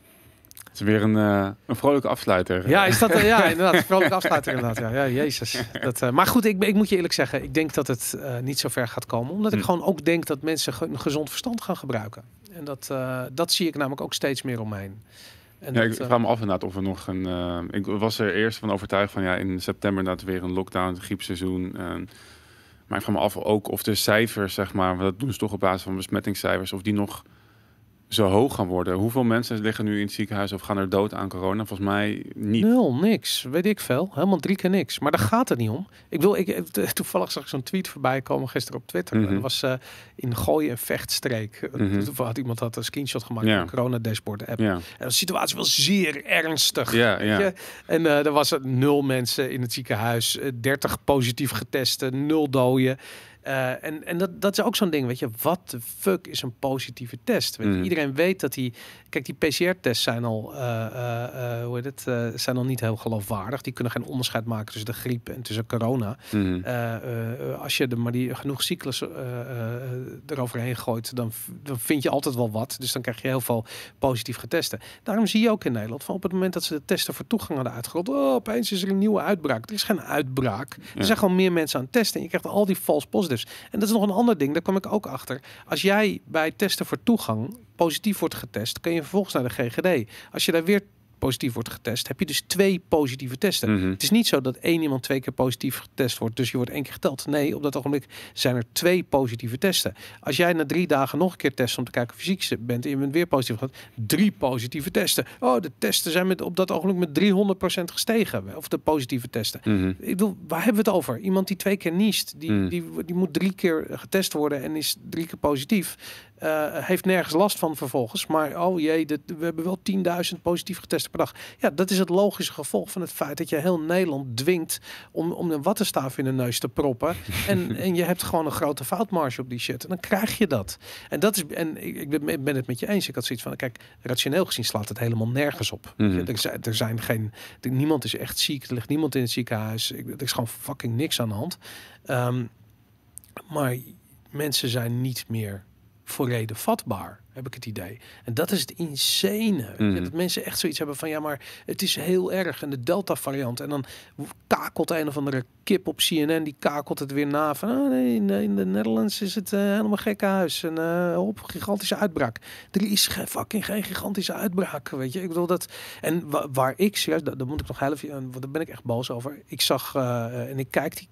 is weer een, eh, een vrolijke afsluiter. Ja, is dat, eh, ja inderdaad. een Vrolijke afsluiter inderdaad. Ja, ja jezus. Dat, eh, maar goed, ik, ik moet je eerlijk zeggen. Ik denk dat het eh, niet zo ver gaat komen. Omdat ik Hm. gewoon ook denk dat mensen een gezond verstand gaan gebruiken. En dat, eh, dat zie ik namelijk ook steeds meer omheen. En Ja, dat, ik eh, vraag me af inderdaad of er nog een... eh, ik was er eerst van overtuigd van ja, in september inderdaad weer een lockdown, griepseizoen. en- maar ik vraag me af ook of de cijfers, zeg maar, dat doen ze toch op basis van besmettingscijfers, of die nog zo hoog gaan worden. Hoeveel mensen liggen nu in het ziekenhuis of gaan er dood aan corona? Volgens mij niet. Nul, niks. Weet ik veel. Helemaal drie keer niks. Maar daar gaat het niet om. Ik wil, ik, eh, toevallig zag ik zo'n tweet voorbij komen gisteren op Twitter. En dat was eh, in Gooien en Vechtstreek. Mhm. Toen had iemand had een screenshot gemaakt Ja. van de corona dashboard app. Ja, En de situatie was zeer ernstig. ja, weet je. En eh, er was nul mensen in het ziekenhuis, 30 positief getesten, nul doden. Eh, en en dat, dat is ook zo'n ding, weet je. Wat de fuck is een positieve test? Weet je? Mhm. Iedereen weet dat die... Kijk, die PCR-tests zijn al, eh, eh, hoe heet het, zijn al niet heel geloofwaardig. Die kunnen geen onderscheid maken tussen de griep en tussen corona. Mhm. Als je er maar die genoeg cyclus eroverheen gooit, dan, dan vind je altijd wel wat. Dus dan krijg je heel veel positief getesten. Daarom zie je ook in Nederland, van op het moment dat ze de testen voor toegang hadden uitgerold, oh, opeens is er een nieuwe uitbraak. Er is geen uitbraak. Ja. Er zijn gewoon meer mensen aan het testen. En je krijgt al die false positives. En dat is nog een ander ding, daar kom ik ook achter. Als jij bij testen voor toegang positief wordt getest, kun je vervolgens naar de GGD. Als je daar weer positief wordt getest, heb je dus twee positieve testen. Mhm. Het is niet zo dat één iemand twee keer positief getest wordt, dus je wordt één keer geteld. Nee, op dat ogenblik zijn er twee positieve testen. Als jij na drie dagen nog een keer test om te kijken of je ziek bent en je bent weer positief gehad, drie positieve testen. Oh, de testen zijn met, op dat ogenblik met 300% gestegen. Of de positieve testen. Mhm. Ik bedoel, waar hebben we het over? Iemand die twee keer niest, die, Mm. die, die moet drie keer getest worden en is drie keer positief. Eh, heeft nergens last van vervolgens. Maar oh jee, dit, we hebben wel 10.000 positief getesten per dag. Ja, dat is het logische gevolg van het feit dat je heel Nederland dwingt om, om een wattenstaaf in de neus te proppen. en, en je hebt gewoon een grote foutmarge op die shit. En dan krijg je dat. En dat is, en ik, ik ben, het met je eens. Ik had zoiets van, kijk, rationeel gezien slaat het helemaal nergens op. Mhm. Er, zijn, er zijn geen, niemand is echt ziek. Er ligt niemand in het ziekenhuis. Ik, er is gewoon fucking niks aan de hand. Ehm, maar mensen zijn niet meer voor reden vatbaar, heb ik het idee. En dat is het insane. Mhm. Dat mensen echt zoiets hebben van, ja, maar het is heel erg. En de Delta-variant. En dan kakelt een of andere kip op CNN, die kakelt het weer na. Van, oh nee, in de Netherlands is het eh, helemaal gekke huis. En eh, op, gigantische uitbraak. Er is geen fucking geen gigantische uitbraak, weet je. Ik bedoel dat... En wa- waar ik, serieus, daar, daar moet ik nog heel even... Daar ben ik echt boos over. Ik zag, eh, en ik kijk die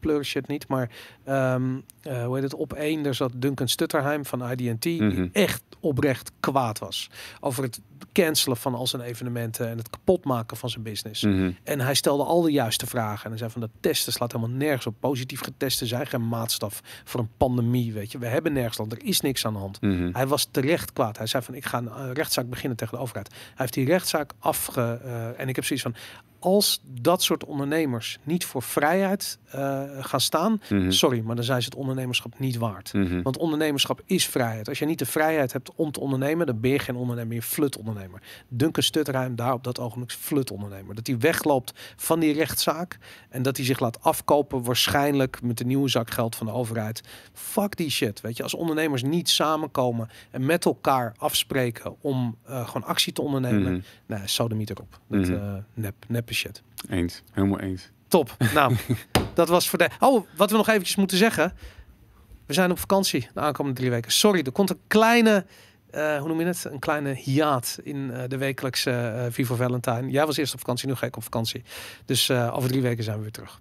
pleur shit niet, maar ehm, eh, hoe heet het, op één, daar zat Duncan Stutterheim van IDT, die Mhm. echt oprecht kwaad was over het cancelen van al zijn evenementen en het kapotmaken van zijn business. Mhm. En hij stelde al de juiste vragen. En hij zei van dat testen slaat helemaal nergens op. Positief getesten zijn geen maatstaf voor een pandemie. Weet je, we hebben nergens land. Er is niks aan de hand. Mhm. Hij was terecht kwaad. Hij zei van ik ga een eh, rechtszaak beginnen tegen de overheid. Hij heeft die rechtszaak afge... eh, en ik heb zoiets van als dat soort ondernemers niet voor vrijheid eh, gaan staan, Mhm. sorry, maar dan zijn ze het ondernemerschap niet waard. Mhm. Want ondernemerschap is vrijheid. Als je niet de vrijheid hebt om te ondernemen, dan ben je geen ondernemer, je flut ondernemer. Duncan Stutterheim daar op dat ogenblik flut ondernemer. Dat hij wegloopt van die rechtszaak en dat hij zich laat afkopen waarschijnlijk met de nieuwe zak geld van de overheid. Fuck die shit, weet je. Als ondernemers niet samenkomen en met elkaar afspreken om eh, gewoon actie te ondernemen, Mhm. nee, sodemiet erop. Dat Mhm. eh, nep, shit. Eens, helemaal eens. Top. Nou, dat was voor de. Oh, wat we nog eventjes moeten zeggen. We zijn op vakantie de aankomende drie weken. Sorry, er komt een kleine. eh, hoe noem je het? Een kleine hiaat in eh, de wekelijkse eh Vivo Valentine. Jij was eerst op vakantie, nu ga ik op vakantie. Dus over drie weken zijn we weer terug.